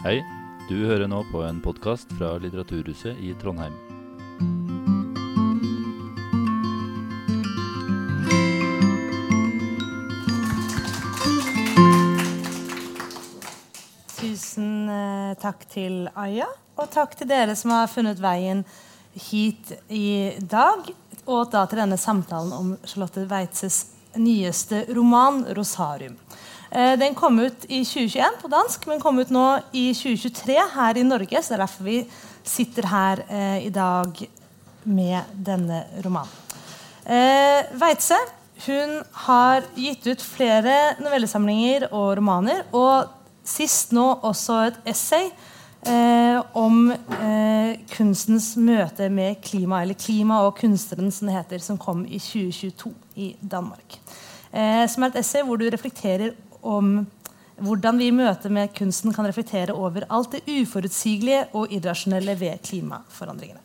Hei, du hører nå på en podkast fra Litteraturhuset i Trondheim. Tusen eh, takk til Aya, og takk til dere som har funnet veien hit i dag. Og da til denne samtalen om Charlotte Weitzes nyeste roman 'Rosarium'. Eh, den kom ut i 2021 på dansk, men kom ut nå i 2023 her i Norge. Så det er derfor vi sitter her eh, i dag med denne romanen. Eh, Weitze hun har gitt ut flere novellesamlinger og romaner. Og sist nå også et essay eh, om eh, kunstens møte med klima, eller klima og kunstneren, som det heter, som kom i 2022 i Danmark. Eh, som er et essay hvor du reflekterer om hvordan vi i møte med kunsten kan reflektere over alt det uforutsigelige og irrasjonelle ved klimaforandringene.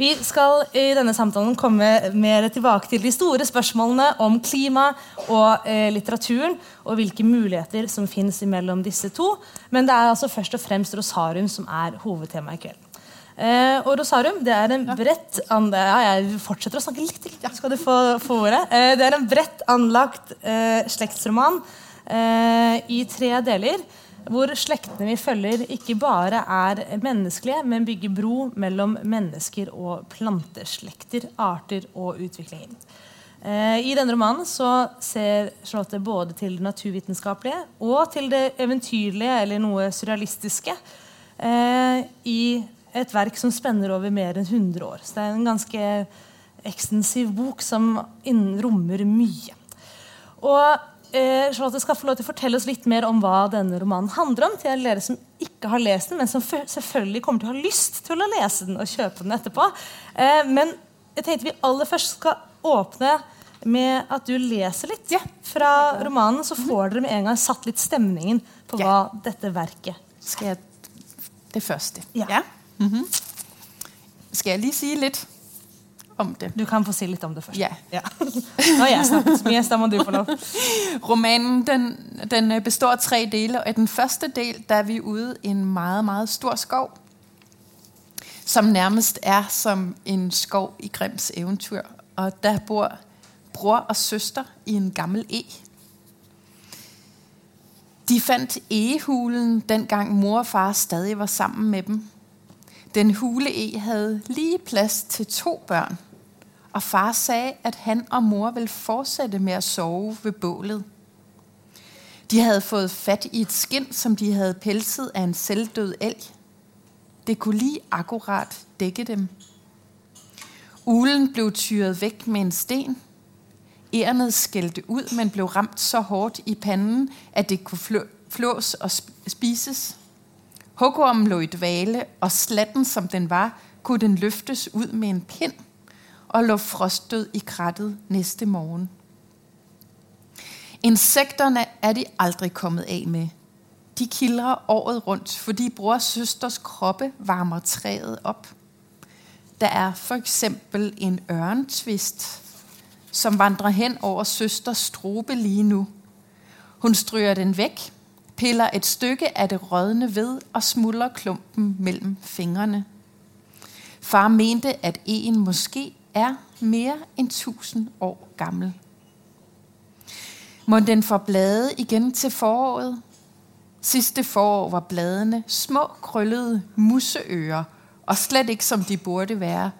Vi skal i denne samtalen komme mer tilbake til de store spørsmålene om klima og eh, litteraturen, og hvilke muligheter som fins mellom disse to. Men det er altså først og fremst Rosarium som er hovedtemaet i kveld. Eh, og Rosarium det er en bredt ja, Jeg fortsetter å snakke litt til. Ja, skal du få, få ordet. Eh, det er en bredt anlagt eh, slektsroman eh, i tre deler hvor slektene vi følger, ikke bare er menneskelige, men bygger bro mellom mennesker og planteslekter, arter og utviklingen. Eh, I denne romanen så ser Charlotte både til det naturvitenskapelige og til det eventyrlige eller noe surrealistiske eh, i et verk som spenner over mer enn 100 år. Så det er en ganske ekstensiv bok som rommer mye. Og eh, Charlotte skal få lov til å fortelle oss litt mer om hva denne romanen handler om. til dere som ikke har lest den, men som selvfølgelig kommer til å ha lyst til å lese den og kjøpe den etterpå. Eh, men jeg tenkte vi aller først skal åpne med at du leser litt ja. fra romanen. Så får dere med en gang satt litt stemningen på hva ja. dette verket Skal jeg det første? Ja. ja. Mm -hmm. Skal jeg lige sige lidt om det. Du kan få sige lidt om det først. Ja. ja. Nå ja, snakket mere, må du få lov. Romanen den, den øh, består af tre dele, og i den første del, der er vi ude i en meget, meget stor skov, som nærmest er som en skov i Grims eventyr. Og der bor bror og søster i en gammel e. De fandt egehulen, dengang mor og far stadig var sammen med dem. Den hule e havde lige plads til to børn – og far sagde, at han og mor ville fortsætte med at sove ved bålet. De havde fået fat i et skind, som de havde pelset af en selvdød elg. Det kunne lige akkurat dække dem. Ulen blev tyret væk med en sten. Ærnet skældte ud, men blev ramt så hårdt i panden, at det kunne flås og spises. Hugormen lå i dvale, og slatten som den var, kunne den løftes ud med en pind – og lå frostdød i krattet næste morgen. Insekterne er de aldrig kommet af med. De kildrer året rundt, fordi bror og søsters kroppe varmer træet op. Der er for eksempel en ørntvist, som vandrer hen over søsters strobe lige nu. Hun stryger den væk, piller et stykke af det rådne ved og smuldrer klumpen mellem fingrene. Far mente, at en måske er mere end tusind år gammel. Må den få blade igen til foråret? Sidste forår var bladene små, krøllede musseører, og slet ikke som de burde være,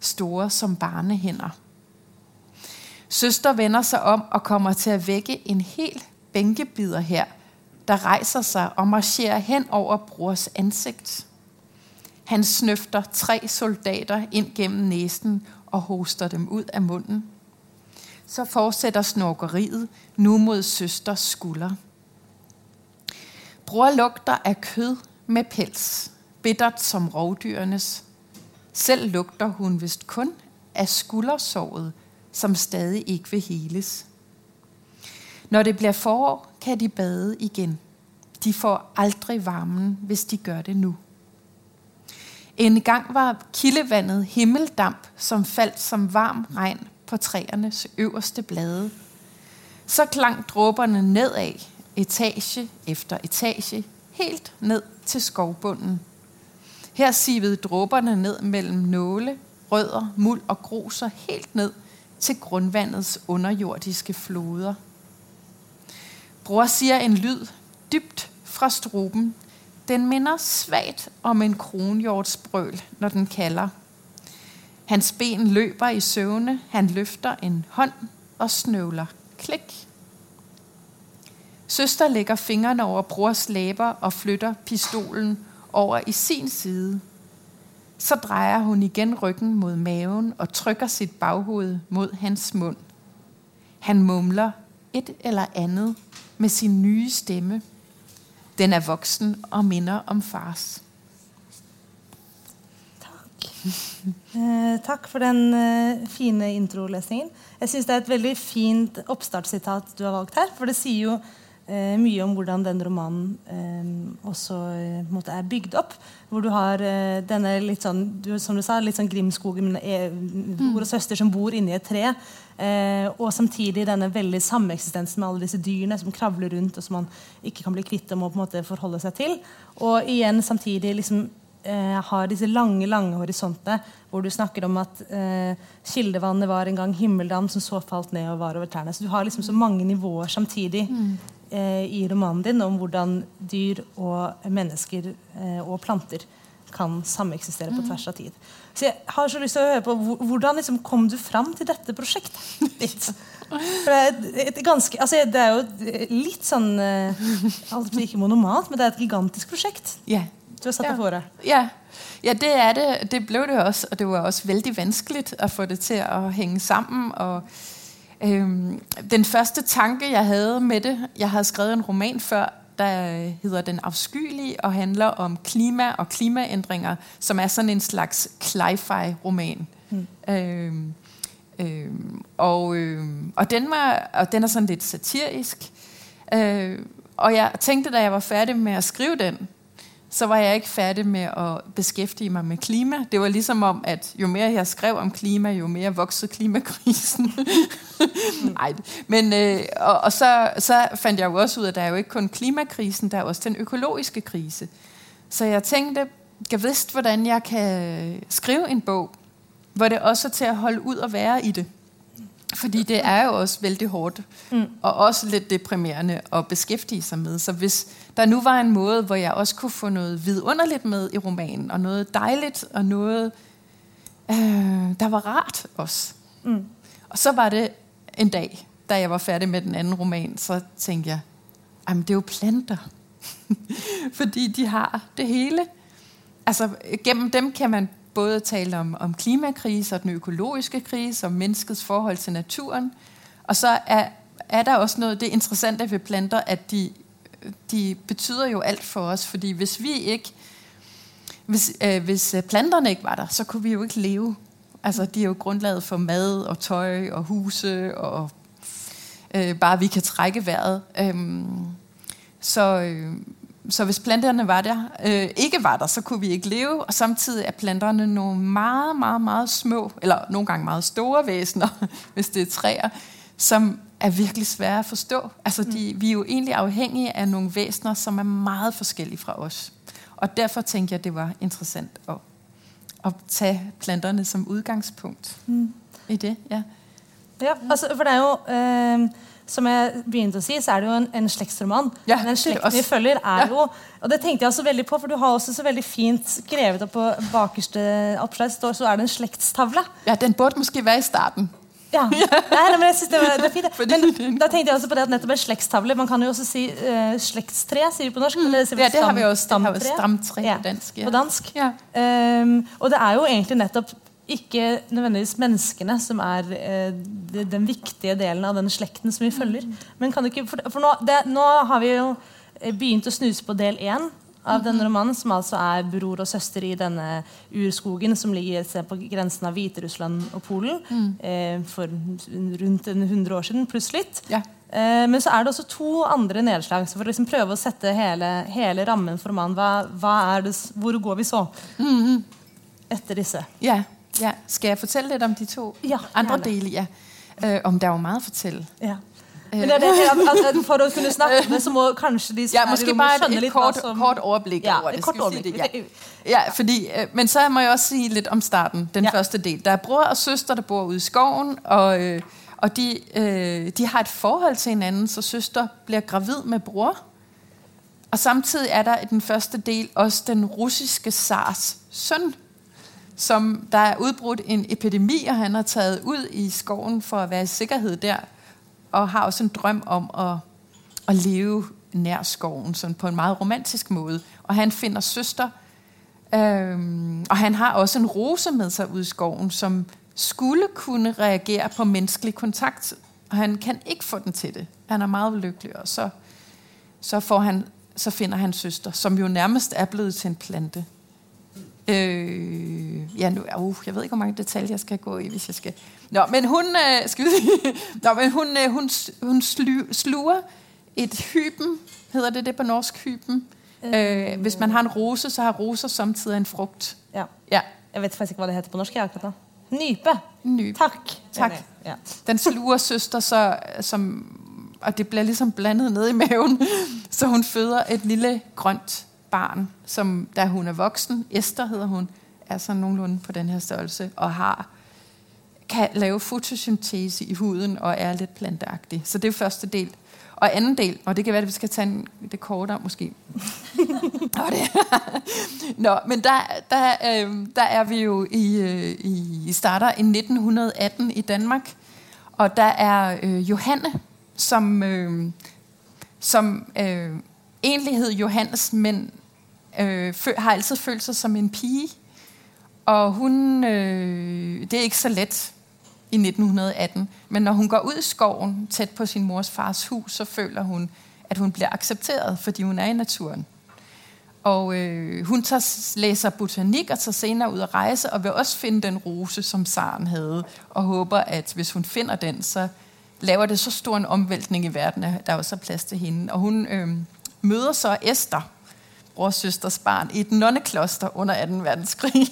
store som barnehænder. Søster vender sig om og kommer til at vække en hel bænkebider her, der rejser sig og marcherer hen over brors ansigt. Han snøfter tre soldater ind gennem næsen og hoster dem ud af munden. Så fortsætter snorkeriet nu mod søsters skulder. Bror lugter af kød med pels, bittert som rovdyrenes. Selv lugter hun vist kun af skuldersåret, som stadig ikke vil heles. Når det bliver forår, kan de bade igen. De får aldrig varmen, hvis de gør det nu. En gang var kildevandet himmeldamp, som faldt som varm regn på træernes øverste blade. Så klang dråberne nedad, etage efter etage, helt ned til skovbunden. Her sivede dråberne ned mellem nåle, rødder, muld og gruser helt ned til grundvandets underjordiske floder. Bror siger en lyd dybt fra struben. Den minder svagt om en kronhjortsbrøl, når den kalder. Hans ben løber i søvne. Han løfter en hånd og snøvler. Klik. Søster lægger fingrene over brors læber og flytter pistolen over i sin side. Så drejer hun igen ryggen mod maven og trykker sit baghoved mod hans mund. Han mumler et eller andet med sin nye stemme. Den er voksen og minder om fars. Tak. Eh, takk for den eh, fine introlesningen. Jeg syns det er et veldig fint oppstartssitat du har valgt her. For det sier jo eh, mye om hvordan den romanen eh, også eh, måte er bygd opp. Hvor du har eh, denne litt sånn du, som du sa, litt sånn Grimskogen med eh, bror og søster som bor inni et tre. Eh, og samtidig denne veldig sameksistensen med alle disse dyrene som kravler rundt, og som man ikke kan bli kvitt og må på en måte forholde seg til. Og igjen samtidig liksom eh, har disse lange lange horisontene hvor du snakker om at eh, kildevannet var en gang himmeldam som så falt ned og var over trærne. Så du har liksom så mange nivåer samtidig eh, i romanen din om hvordan dyr og mennesker eh, og planter kan sameksistere på tvers av tid. Så jeg har så lyst til å høre på hvor- Hvordan liksom kom du fram til dette prosjektet ditt? For det, er et, ganske, altså det er jo litt sånn eh, å si Ikke monomalt, men det er et gigantisk prosjekt Ja, du har satt Ja. deg fore. Ja, ja det er det. Det blev det også, og det var også vældig vanskeligt at få det til at hænge sammen. Og øhm, den første tanke, jeg havde med det, jeg havde skrevet en roman før, der hedder Den afskyelige og handler om klima og klimaændringer, som er sådan en slags cli-fi-roman. Mm. Øhm, øhm, og, øhm, og, den var, og den er sådan lidt satirisk. Øh, og jeg tænkte, da jeg var færdig med at skrive den, så var jeg ikke færdig med at beskæftige mig med klima. Det var ligesom om, at jo mere jeg skrev om klima, jo mere voksede klimakrisen. Nej, men øh, og, og så, så fandt jeg jo også ud af, at der er jo ikke kun klimakrisen, der er også den økologiske krise. Så jeg tænkte, jeg vidste, hvordan jeg kan skrive en bog, hvor det også er til at holde ud og være i det. Fordi det er jo også vældig hårdt, mm. og også lidt deprimerende at beskæftige sig med. Så hvis der nu var en måde, hvor jeg også kunne få noget vidunderligt med i romanen, og noget dejligt, og noget, øh, der var rart også. Mm. Og så var det en dag, da jeg var færdig med den anden roman, så tænkte jeg, jamen det er jo planter. Fordi de har det hele. Altså gennem dem kan man både talt om, om klimakrise og den økologiske krise, og menneskets forhold til naturen. Og så er, er der også noget, det interessante ved planter, at de, de betyder jo alt for os, fordi hvis vi ikke, hvis, øh, hvis øh, planterne ikke var der, så kunne vi jo ikke leve. Altså, de er jo grundlaget for mad og tøj og huse, og øh, bare vi kan trække vejret. Øhm, så, øh, så hvis planterne var der, øh, ikke var der, så kunne vi ikke leve. Og samtidig er planterne nogle meget, meget, meget små, eller nogle gange meget store væsener, hvis det er træer, som er virkelig svære at forstå. Altså, de, vi er jo egentlig afhængige af nogle væsener, som er meget forskellige fra os. Og derfor tænkte jeg, at det var interessant at, at tage planterne som udgangspunkt mm. i det. Ja. Ja, altså, for det er jo eh, Som jeg begynte å si, så er det jo en, en slektsroman. Ja, Men den slekten vi følger, er Ja. jo Og det tenkte jeg også veldig på, for du har også så veldig fint skrevet opp på bakerste oppslag står, så er det en slektstavle. ja, den burde måske være i starten. Ja, nei, men jeg synes det, var, det er fint. Men da tenkte jeg også på det at nettopp en slektstavle Man kan jo også si eh, slektstre, sier vi på norsk. men sier Ja, det har vi vi stamtre. stamtre Ja, på dansk. Ja. På dansk. Ja. Ehm, og det er jo egentlig nettopp ikke nødvendigvis menneskene som er eh, de- den viktige delen av den slekten som vi følger. Men kan du ikke, for, for nå, det, nå har vi jo eh, begynt å snuse på del én av denne romanen, som altså er bror og søster i denne urskogen som ligger på grensen av Hviterussland og Polen eh, for rundt en 100 år siden, pluss litt. Ja. Eh, men så er det også to andre nedslag. Så for å liksom prøve å sette hele, hele rammen for romanen, hva, hva det, hvor går vi så? Etter disse. Ja, ja. Skal jeg fortælle lidt om de to Ja, andre gerne. dele? Ja. Øh, om der er jo meget at fortælle. Ja. Men det er det, at, at for at kunne snakke det, så må kanskje de som Ja, måske bare et, et kort, som... kort overblik Ja, over et det. kort overblik. det? Ja. ja, fordi, øh, men så må jeg også sige lidt om starten, den Ja. ja. første del. Der er bror og søster, der bor ude i skoven, og, øh, og de, øh, de har et forhold til hinanden, så søster bliver gravid med bror. Og samtidig er der i den første del også den russiske zars søn, som der er udbrudt en epidemi, og han har taget ud i skoven for at være i sikkerhed der, og har også en drøm om at, at leve nær skoven, sådan på en meget romantisk måde. Og han finder søster, øhm, og han har også en rose med sig ud i skoven, som skulle kunne reagere på menneskelig kontakt, og han kan ikke få den til det. Han er meget lykkelig, og så, så, får han, så finder han søster, som jo nærmest er blevet til en plante. Øh, ja, nu, uh, jeg ved ikke, hvor mange detaljer jeg skal gå i, hvis jeg skal... Nå, men hun, øh, skal vi sige, Nå, men hun, øh, hun, hun slu, sluger et hyben, hedder det det på norsk, hyben. Øh, hvis man har en rose, så har roser samtidig en frugt. Ja. Ja, Jeg vet faktisk ikke, hvad det heter på norsk, jeg akkurat. Nype. Nype. Tak. Tak. Ja. den sluger søster, så, som, og det bliver ligesom blandet ned i maven, så hun føder et lille grønt barn, som da hun er voksen, Esther hedder hun, er sådan nogenlunde på den her størrelse, og har kan lave fotosyntese i huden og er lidt planteagtig. Så det er første del. Og anden del, og det kan være, at vi skal tage en, det kortere måske. Nå, det. Nå, men der, der, øh, der er vi jo i, øh, i starter i 1918 i Danmark, og der er øh, Johanne, som, øh, som øh, egentlig hed Johannes, men øh, fø, har altid følt sig som en pige. Og hun, øh, det er ikke så let i 1918, men når hun går ud i skoven tæt på sin mors fars hus, så føler hun, at hun bliver accepteret, fordi hun er i naturen. Og øh, hun tager, læser botanik og tager senere ud at rejse, og vil også finde den rose, som Saren havde, og håber, at hvis hun finder den, så laver det så stor en omvæltning i verden, at der også er plads til hende. Og hun øh, møder så Esther, brors søsters barn, i et nonnekloster under 2. verdenskrig.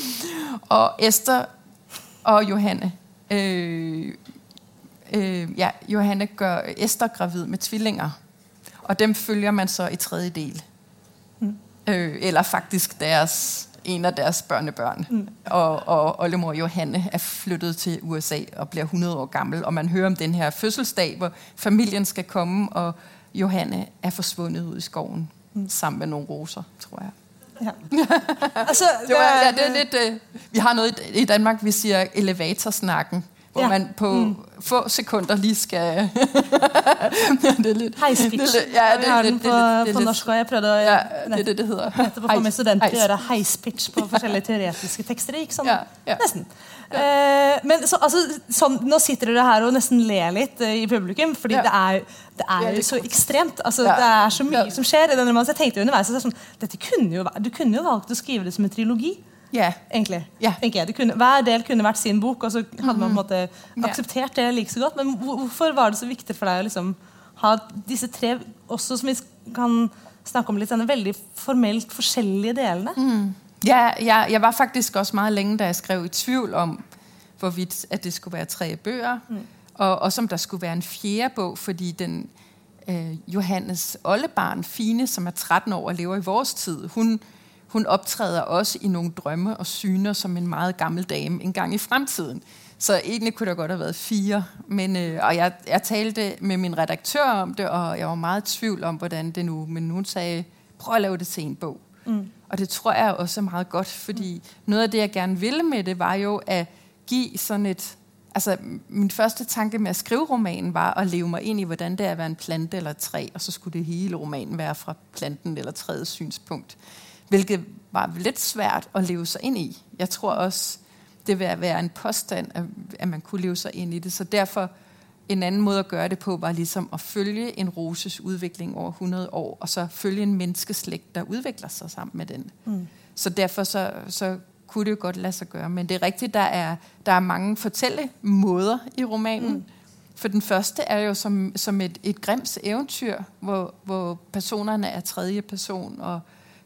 og Esther og Johanne, øh, øh, ja, Johanne gør Esther gravid med tvillinger, og dem følger man så i tredje del. Mm. Øh, eller faktisk deres, en af deres børnebørn. Mm. Og, og oldemor Johanne er flyttet til USA og bliver 100 år gammel, og man hører om den her fødselsdag, hvor familien skal komme, og Johanne er forsvundet ud i skoven mm. sammen med nogle roser, tror jeg. Ja. Altså, Det, var, ja, det er lidt, øh, vi har noget i, Danmark, vi siger elevatorsnakken, hvor Ja. man på mm. få sekunder lige skal... det er lidt... Det er speech. lidt- Ja, det er har lidt... det på, er lidt- det på lidt- norsk, og jeg prøvde å Ja, det er det, det hedder. nettopp å få med studenter å gjøre high speech på forskjellige teoretiske tekster. Ikke sånn, Ja, ja. Nesten. Eh, men så, altså, sånn, nå sitter dere her og nesten ler litt eh, i publikum, fordi Ja. det er, det er jo så ekstremt. Altså, Ja. Det er så mye Ja. som skjer i denne romanen. Så jeg tenkte underveis at det er sånn, dette kunne jo, vært- Du kunne jo valgt å skrive det som en trilogi. Ja, egentlig. Ja. tenker jeg. Det kunne, hver del kunne vært sin bok, og så hadde man på en måte Ja. akseptert det like så godt. Men hvor- hvorfor var det så viktig for deg å liksom ha disse tre, også som vi kan snakke om litt, denne veldig formelt forskjellige delene? Ja, jeg, jeg var faktisk også meget længe, da jeg skrev i tvivl om, hvorvidt at det skulle være tre bøger, mm. og også om der skulle være en fjerde bog, fordi den øh, Johannes oldebarn, Fine, som er 13 år og lever i vores tid, hun, hun optræder også i nogle drømme og syner som en meget gammel dame en gang i fremtiden. Så egentlig kunne der godt have været fire. Men, øh, og jeg, jeg talte med min redaktør om det, og jeg var meget i tvivl om, hvordan det nu... Men hun sagde, prøv at lave det til en bog. Mm. Og det tror jeg også er meget godt, fordi mm. noget af det, jeg gerne ville med det, var jo at give sådan et... Altså, min første tanke med at skrive romanen var at leve mig ind i, hvordan det er at være en plante eller et træ, og så skulle det hele romanen være fra planten eller træets synspunkt. Hvilket var lidt svært at leve sig ind i. Jeg tror også, det vil være en påstand, at, at man kunne leve sig ind i det. Så derfor en anden måde at gøre det på, var ligesom at følge en roses udvikling over 100 år, og så følge en menneskeslægt, der udvikler sig sammen med den. Mm. Så derfor så, så kunne det jo godt lade sig gøre. Men det er rigtigt, der er, der er mange fortællemåder i romanen. Mm. For den første er jo som, som et, et grims eventyr, hvor, hvor personerne er tredje person, og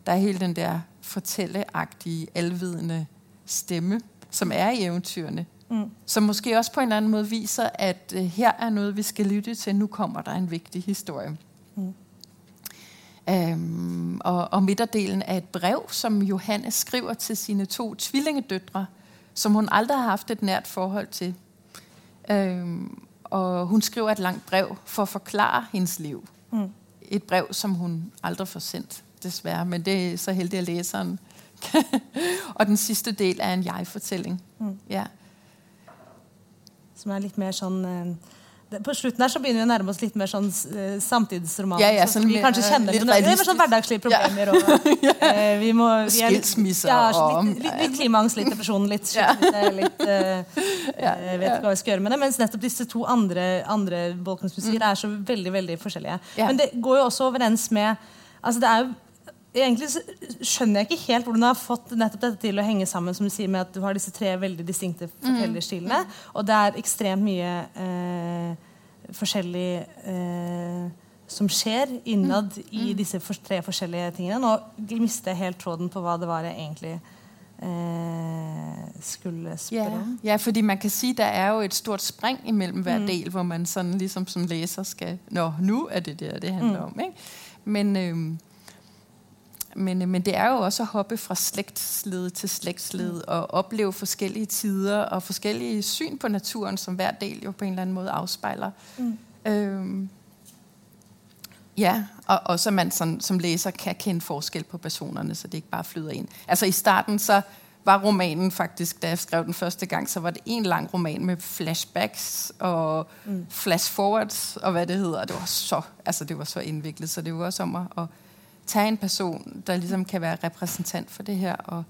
der er hele den der fortælleagtige, alvidende stemme, som er i eventyrene. Mm. Som måske også på en eller anden måde viser, at øh, her er noget, vi skal lytte til. Nu kommer der en vigtig historie. Mm. Øhm, og, og midterdelen af et brev, som Johannes skriver til sine to tvillingedøtre, som hun aldrig har haft et nært forhold til. Øhm, og hun skriver et langt brev for at forklare hendes liv. Mm. Et brev, som hun aldrig får sendt, desværre. Men det er så heldig at læseren. og den sidste del er en jeg-fortælling. Mm. Ja. Som er lidt mere sådan... Øh på slutten her så begynner vi å nærme oss litt mer sånn uh, samtidsroman. Ja, ja, sånn, vi kanskje kjenner litt, litt, litt sånn hverdagslige problemer. Og, uh, vi må, vi er, Skilsmisse ja, litt, litt, litt klimaangst, litt depresjon, litt litt uh, Jeg vet ikke hva vi skal gjøre med det. Mens nettopp disse to andre, andre Balkansmusikker mm. er så veldig veldig forskjellige. Men det går jo også overens med altså det er jo egentlig skjønner jeg ikke helt hvordan du har fått nettopp dette til å henge sammen som du sier med at du har disse tre veldig distinkte mm. fortellerstilene. Mm. Og det er ekstremt mye eh, forskjellig eh, som skjer innad mm. i mm. disse for, tre forskjellige tingene. Nå mister jeg helt tråden på hva det var jeg egentlig eh, skulle spørre om. Ja, fordi man kan si det er jo et stort spring imellom hver mm. del, hvor man sånn, liksom som leser skal Nå, nå er det det det handler om. Ikke? Men... Øh, men, men det er jo også at hoppe fra slægtsled til slægtsled mm. og opleve forskellige tider og forskellige syn på naturen, som hver del jo på en eller anden måde afspejler. Mm. Øhm, ja, og, og så man sådan, som læser kan kende forskel på personerne, så det ikke bare flyder ind. Altså i starten så var romanen faktisk, da jeg skrev den første gang, så var det en lang roman med flashbacks og mm. flash forwards og hvad det hedder. Det var så, altså det var så indviklet, så det var også om at, at tage en person, der ligesom kan være repræsentant for det her, og,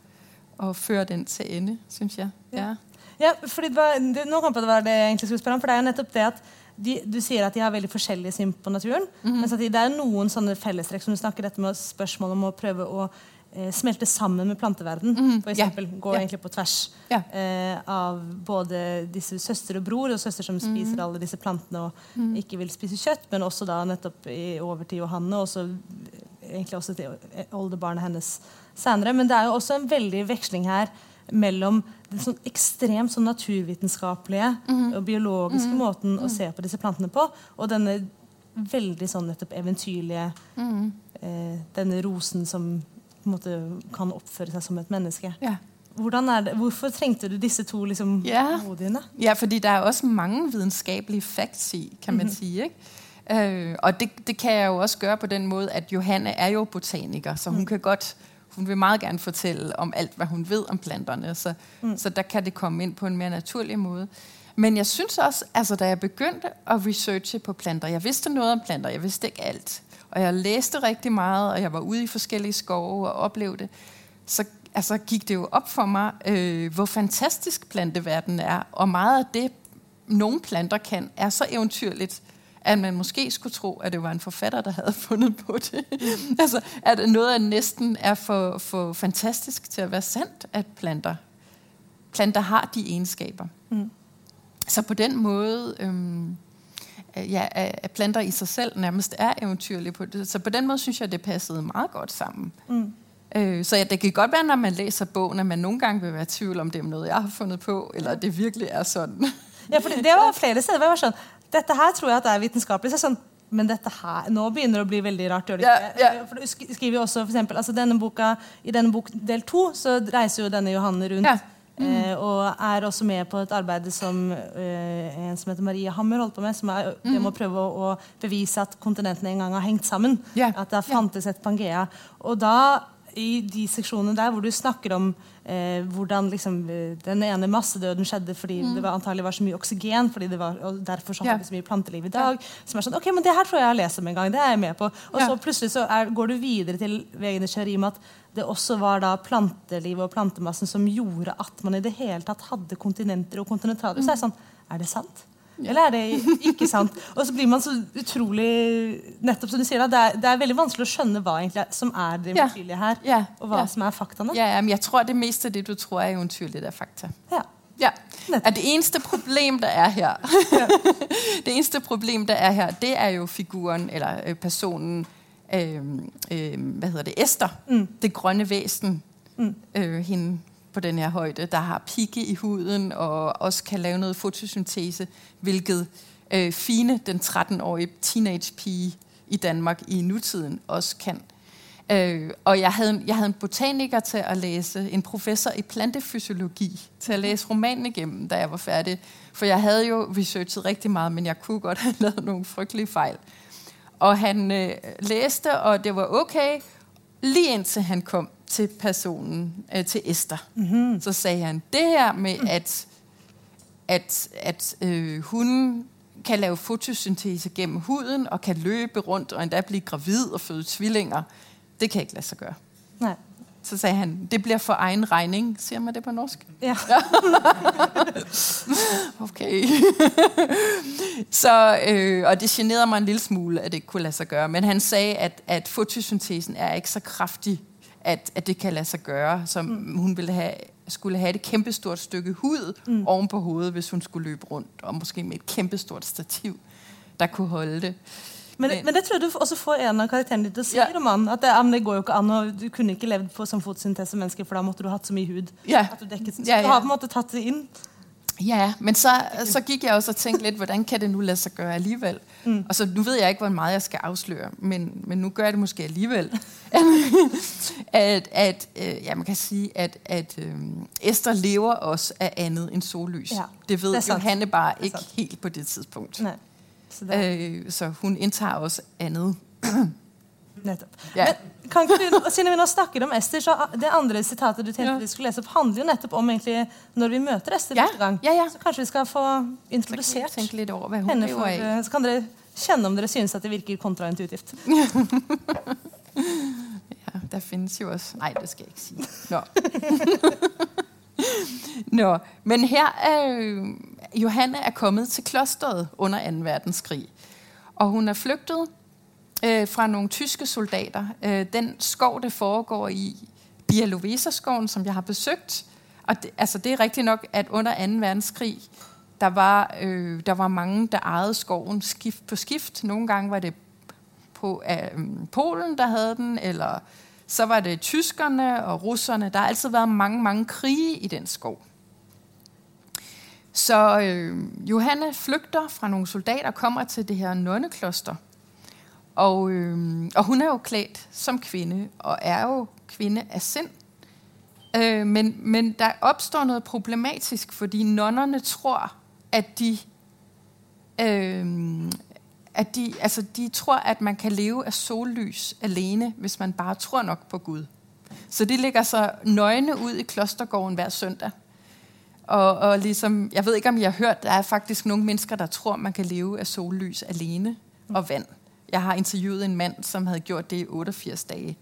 og føre den til ende, synes jeg. Ja, ja fordi det var, det, nå kom på det var det jeg egentlig skulle spørre om, for det er jo nettopp det at de, du sier at de har veldig forskjellige syn på naturen, mm -hmm. mens at det er noen sånne fellestrekk som du snakker dette med spørsmål om å prøve å eh, smelte sammen med planteverden. Mm, for eksempel, yeah. Gå yeah. egentlig på tvers yeah. eh, av både disse søster og bror, og søster som spiser mm. alle disse plantene og mm. ikke vil spise kjøtt, men også da nettopp i, over til Johanne, og så egentlig også til oldebarnet hennes senere. Men det er jo også en veldig veksling her mellom den sånn ekstremt sånn naturvitenskapelige mm. og biologiske mm. måten å mhm. se på disse plantene på, og denne veldig sånn nettopp eventyrlige mm. eh, Denne rosen som på en måte kan oppføre seg som et menneske. Ja. Hvorfor trengte du disse to liksom, ja. Ja, fordi det er også mange vitenskapelige facts i, kan man -hmm. si. Ikke? Øh, og det, det kan jeg jo også gøre på den måde, at Johanne er jo botaniker, så hun mm. kan godt, hun vil meget gerne fortælle om alt, hvad hun ved om planterne, så, mm. så der kan det komme ind på en mere naturlig måde. Men jeg synes også, altså da jeg begyndte at researche på planter, jeg vidste noget om planter, jeg vidste ikke alt, og jeg læste rigtig meget, og jeg var ude i forskellige skove og oplevede det, så altså, gik det jo op for mig, øh, hvor fantastisk planteverdenen er, og meget af det, nogle planter kan, er så eventyrligt, at man måske skulle tro, at det var en forfatter, der havde fundet på det. altså, at noget af næsten er for, for fantastisk til at være sandt, at planter, planter har de egenskaber. Mm. Så på den måde, øhm, ja, at planter i sig selv nærmest er eventyrlige på det. Så på den måde synes jeg, det passede meget godt sammen. Mm. Øh, så ja, det kan godt være, når man læser bogen, at man nogle gange vil være i tvivl om, det er noget, jeg har fundet på, eller det virkelig er sådan. ja, for det, det var flere steder, hvor jeg var sådan, dette her tror jeg at det er vitenskapelig. Så sånn, men dette her, nå begynner det å bli veldig rart. Gjør det ikke? Ja, ja. For du skriver også, for eksempel, altså denne boka, I denne bok del to så reiser jo denne Johanne rundt. Ja. Mm. Eh, og er også med på et arbeid som eh, en som heter Maria Hammer holdt på med. Som er mm. det med å prøve å, å, bevise at kontinentene en gang har hengt sammen. Yeah. At det fantes et Pangea. Og da i de seksjonene der hvor du snakker om eh, hvordan liksom, eh, den ene massedøden skjedde fordi mm. det var, antagelig var så mye oksygen, fordi det var, og derfor så har vi så mye planteliv i dag. Ja. Som er sånn, ok, men Det her tror jeg jeg har lest om en gang. det er jeg med på. Og ja. så plutselig så er, går du videre til Vegene Sharim at det også var da plantelivet og plantemassen som gjorde at man i det hele tatt hadde kontinenter og kontinentaler. Mm. Så er det sånn, er det sant? Eller er det ikke sant? Og så blir man så utrolig nettopp som du sier, det er, det er veldig vanskelig å skjønne hva egentlig som er det eventyrlige her, ja. og hva ja. som er faktaene. Ja, ja, men jeg tror det meste av det du tror er eventyrlig, det er fakta. Ja. Ja. At det eneste problem, der er her, det eneste problem, der er her, det er jo figuren, eller øh, personen, øh, øh, hvad hedder det, Esther, mm. det grønne væsen, mm. øh, hende på den her højde, der har pigge i huden og også kan lave noget fotosyntese, hvilket øh, Fine, den 13-årige teenage-pige i Danmark i nutiden, også kan. Øh, og jeg havde, jeg havde en botaniker til at læse, en professor i plantefysiologi, til at læse romanen igennem, da jeg var færdig. For jeg havde jo researchet rigtig meget, men jeg kunne godt have lavet nogle frygtelige fejl. Og han øh, læste, og det var okay, lige indtil han kom til personen, øh, til Esther. Mm-hmm. Så sagde han, det her med, at, at, at øh, hun kan lave fotosyntese gennem huden, og kan løbe rundt, og endda blive gravid og føde tvillinger, det kan ikke lade sig gøre. Nej. Så sagde han, det bliver for egen regning. Siger man det på norsk? Ja. okay. så, øh, og det generede mig en lille smule, at det ikke kunne lade sig gøre. Men han sagde, at, at fotosyntesen er ikke så kraftig, at, at det kan lade sig gøre, som mm. hun ville have, skulle have et kæmpestort stykke hud mm. oven på hovedet, hvis hun skulle løbe rundt, og måske med et kæmpestort stativ, der kunne holde det. Men, men det tror jeg du også får en av karakterene dine til å si, Ja. romanen. At det, ja, men det går jo ikke an, og du kunne ikke levd på som fotosyntese-menneske, for da måtte du hatt så mye hud. Ja. At du dekket, så Ja, du ja. har på en måte tatt det inn. Ja, men så, så gik jeg også og tænkte lidt, hvordan kan det nu lade sig gøre alligevel? Mm. Og så nu ved jeg ikke, hvor meget jeg skal afsløre, men, men nu gør jeg det måske alligevel. at, at øh, ja, man kan sige, at, at øh, Esther lever også af andet end sollys. Ja, det ved det. Johanne bare ikke helt på det tidspunkt. Nei. Så Øh, så hun indtager også andet. Nettopp. Ja. Men kan ikke du, siden vi nå snakker om Ester, så det andre sitatet du tenkte Ja. vi skulle lese opp, handler jo nettopp om egentlig når vi møter Ester Ja, første gang. ja, ja. Så kanskje vi skal få introdusert lidt over, henne for eh, Så kan dere kjenne om dere synes at det virker kontraintuitivt. Ja, der findes jo også... Nej, det skal jeg ikke sige. Nå. Nå, men her er øh, Johanne er kommet til klosteret under 2. verdenskrig. Og hun er flygtet øh, fra nogle tyske soldater. Øh, den skov, det foregår i, Bialoveserskoven, som jeg har besøgt. Og det, altså, det er rigtigt nok, at under 2. verdenskrig, der var, øh, der var mange, der ejede skoven skift på skift. Nogle gange var det på øh, Polen, der havde den, eller så var det tyskerne og russerne. Der har altid været mange, mange krige i den skov. Så øh, Johanne flygter fra nogle soldater og kommer til det her nonnekloster. Og, øh, og hun er jo klædt som kvinde, og er jo kvinde af sind. Øh, men, men der opstår noget problematisk, fordi nonnerne tror, at de, øh, at de, altså de tror, at man kan leve af sollys alene, hvis man bare tror nok på Gud. Så de ligger så nøgne ud i klostergården hver søndag. Og, og ligesom, jeg ved ikke, om I har hørt, der er faktisk nogle mennesker, der tror, man kan leve af sollys alene og vand. Jeg har interviewet en mand, som havde gjort det i 88 dage,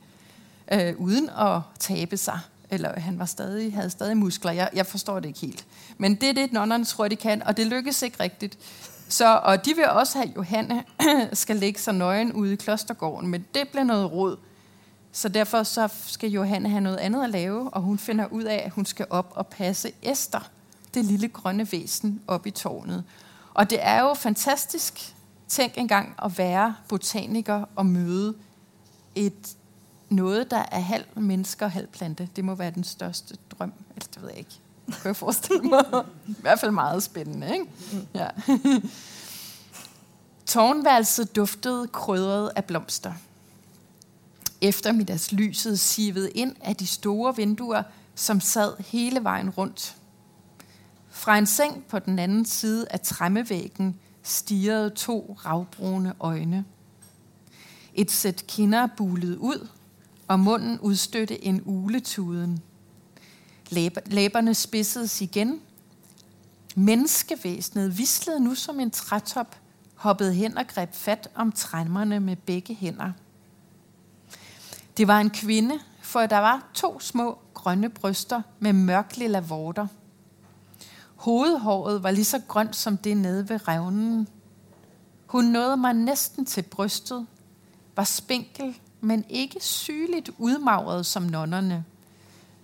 øh, uden at tabe sig. Eller han var stadig, havde stadig muskler. Jeg, jeg forstår det ikke helt. Men det er det, nonnerne tror, de kan, og det lykkes ikke rigtigt. Så, og de vil også have, at Johanne skal lægge sig nøgen ude i klostergården, men det bliver noget råd. Så derfor så skal Johanne have noget andet at lave, og hun finder ud af, at hun skal op og passe Esther, det lille grønne væsen, op i tårnet. Og det er jo fantastisk, tænk engang at være botaniker og møde et noget, der er halv menneske og halv plante. Det må være den største drøm. Eller det ved jeg ikke. Det kan jeg forestille mig. I hvert fald meget spændende, ikke? Ja. Tårnværelset duftede krydret af blomster. Eftermiddagslyset sivede ind af de store vinduer, som sad hele vejen rundt. Fra en seng på den anden side af træmmevæggen stirrede to ravbrune øjne. Et sæt kinder bulede ud, og munden udstødte en uletuden. Læberne spidsedes igen. Menneskevæsenet vislede nu som en trætop, hoppede hen og greb fat om træmmerne med begge hænder. Det var en kvinde, for der var to små grønne bryster med mørklilla vorter. Hovedhåret var lige så grønt som det nede ved revnen. Hun nåede mig næsten til brystet, var spinkel, men ikke sygeligt udmagret som nonnerne.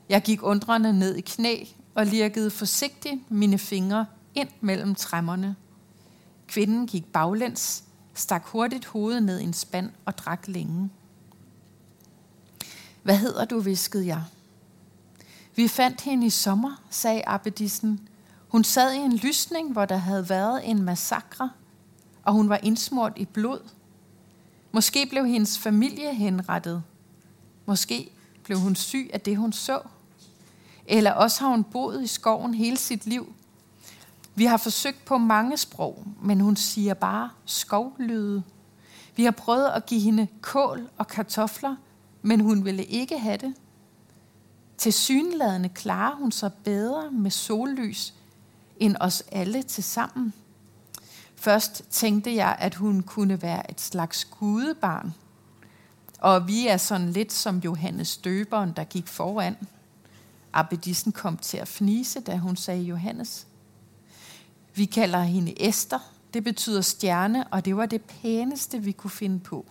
Jeg gik undrende ned i knæ og lirkede forsigtigt mine fingre ind mellem træmmerne. Kvinden gik baglæns, stak hurtigt hovedet ned i en spand og drak længe. Hvad hedder du, viskede jeg. Vi fandt hende i sommer, sagde abbedissen. Hun sad i en lysning, hvor der havde været en massakre, og hun var indsmurt i blod. Måske blev hendes familie henrettet. Måske blev hun syg af det, hun så. Eller også har hun boet i skoven hele sit liv. Vi har forsøgt på mange sprog, men hun siger bare skovlyde. Vi har prøvet at give hende kål og kartofler, men hun ville ikke have det. Til synladende klarer hun sig bedre med sollys end os alle til sammen. Først tænkte jeg, at hun kunne være et slags gudebarn. Og vi er sådan lidt som Johannes døberen, der gik foran. Abedissen kom til at fnise, da hun sagde Johannes. Vi kalder hende Esther. Det betyder stjerne, og det var det pæneste, vi kunne finde på.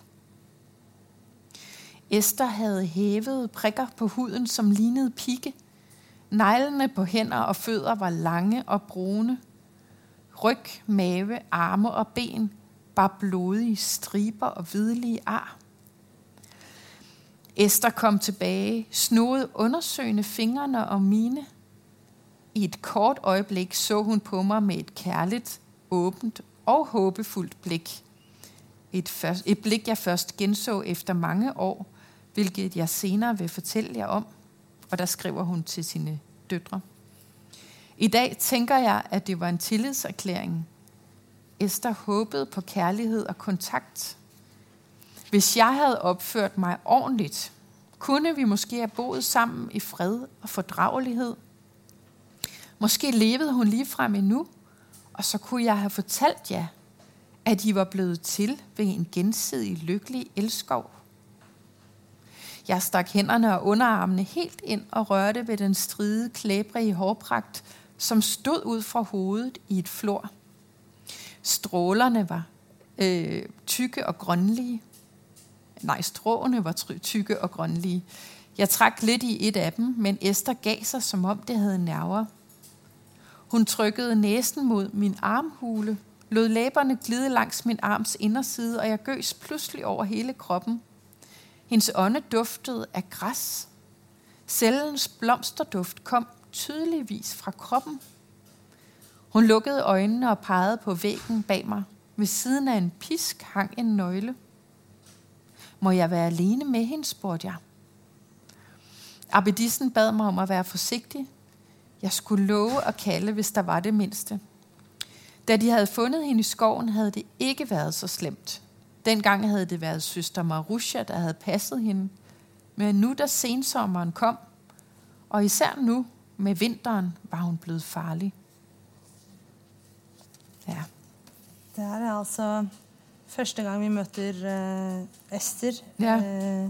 Esther havde hævet prikker på huden, som lignede pigge. Neglene på hænder og fødder var lange og brune. Ryg, mave, arme og ben var blodige striber og hvidlige ar. Esther kom tilbage, snodede undersøgende fingrene og mine. I et kort øjeblik så hun på mig med et kærligt, åbent og håbefuldt blik. Et, først, et blik, jeg først genså efter mange år, hvilket jeg senere vil fortælle jer om. Og der skriver hun til sine døtre. I dag tænker jeg, at det var en tillidserklæring. Esther håbede på kærlighed og kontakt. Hvis jeg havde opført mig ordentligt, kunne vi måske have boet sammen i fred og fordragelighed. Måske levede hun lige frem endnu, og så kunne jeg have fortalt jer, at I var blevet til ved en gensidig lykkelig elskov. Jeg stak hænderne og underarmene helt ind og rørte ved den stride, klæbrige hårpragt, som stod ud fra hovedet i et flor. Strålerne var øh, tykke og grønlige. Nej, stråene var tykke og grønlige. Jeg trak lidt i et af dem, men Esther gav sig, som om det havde nerver. Hun trykkede næsen mod min armhule, lod læberne glide langs min arms inderside, og jeg gøs pludselig over hele kroppen. Hendes ånde duftede af græs. Cellens blomsterduft kom tydeligvis fra kroppen. Hun lukkede øjnene og pegede på væggen bag mig. Ved siden af en pisk hang en nøgle. Må jeg være alene med hende, spurgte jeg. Abedissen bad mig om at være forsigtig. Jeg skulle love at kalde, hvis der var det mindste. Da de havde fundet hende i skoven, havde det ikke været så slemt. Dengang havde det været søster Marusha, der havde passet hende. Men nu, da sensommeren kom, og især nu med vinteren, var hun blevet farlig. Ja. Det er altså første gang vi møter uh, Ester ja. uh,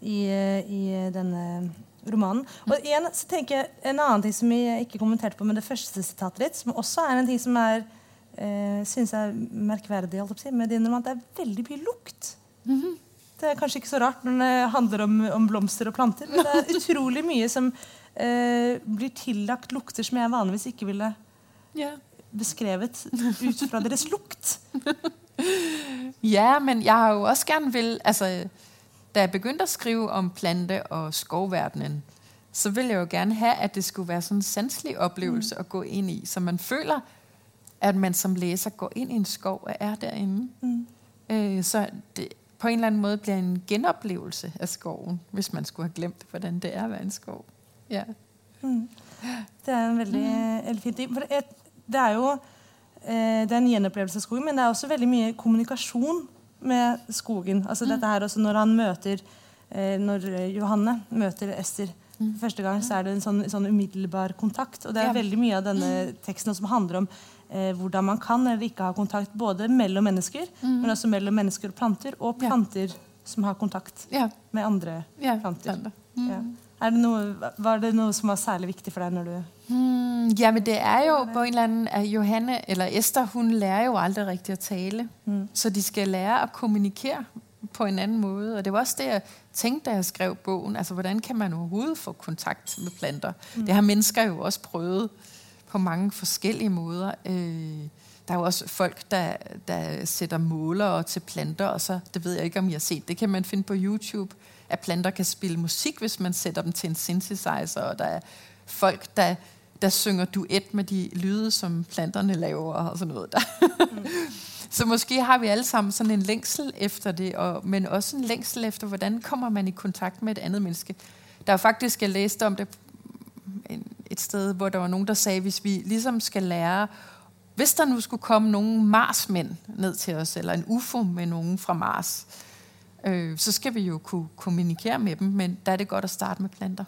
i, uh, i denne romanen. Og igjen så tenker jeg En annen ting som jeg ikke kommenterte på med det første sitatet ditt, som også er en ting som er eh, synes jeg er merkverdig med din roman. Det er veldig mye lukt. Mm -hmm. Det er kanskje ikke så rart når det handler om, om blomster og planter, men det er utrolig mye som eh, blir tillagt lukter som jeg vanligvis ikke ville yeah. beskrevet ut fra deres lukt. ja, men jeg har jo også gerne vil, altså, da jeg begyndte at skrive om plante- og skovverdenen, så ville jeg jo gerne have, at det skulle være sådan en sanselig oplevelse mm. at gå ind i, så man føler, at man som læser går ind i en skov og er derinde. Mm. Øh, så det på en eller anden måde bliver en genoplevelse af skoven, hvis man skulle have glemt, hvordan det er at være en skov. Ja. Mm. Det er en veldig, mm. veldig fint For det, det er jo eh, det er en gjenopplevelse av skogen, men det er også veldig mye kommunikasjon med skogen. Altså mm. dette her også Når han møter eh, Når Johanne møter Ester mm. første gang, så er det en sånn, sånn umiddelbar kontakt. Og det er ja. veldig mye av denne teksten som handler om eh, hvordan man kan eller ikke ha kontakt både mellom mennesker, mm. men også mellom mennesker og planter, og planter ja. som har kontakt ja. med andre ja. planter. Mm. Ja. Det noe, var det noe som var særlig viktig for deg når du mm, Ja, men det er jo på en eller annen at Johanne, eller Esther, hun lærer jo aldri riktig å tale. Mm. Så de skal lære å kommunikere på en annen måte. Og det var også det jeg tenkte da jeg skrev boken. Altså, hvordan kan man overhodet få kontakt med planter? Mm. Det har mennesker jo også prøvet på mange forskellige måder. Øh, der er jo også folk, der, der sætter målere til planter, og så, det ved jeg ikke, om I har set, det kan man finde på YouTube, at planter kan spille musik, hvis man sætter dem til en synthesizer, og der er folk, der, der synger duet med de lyde, som planterne laver, og sådan noget der. Mm. så måske har vi alle sammen sådan en længsel efter det, og, men også en længsel efter, hvordan kommer man i kontakt med et andet menneske. Der er faktisk, jeg læste om det et sted, hvor der var nogen, der sagde, hvis vi ligesom skal lære hvis der nu skulle komme nogle Marsmænd ned til os, eller en UFO med nogen fra Mars, øh, så skal vi jo kunne kommunikere med dem, men der er det godt at starte med planter.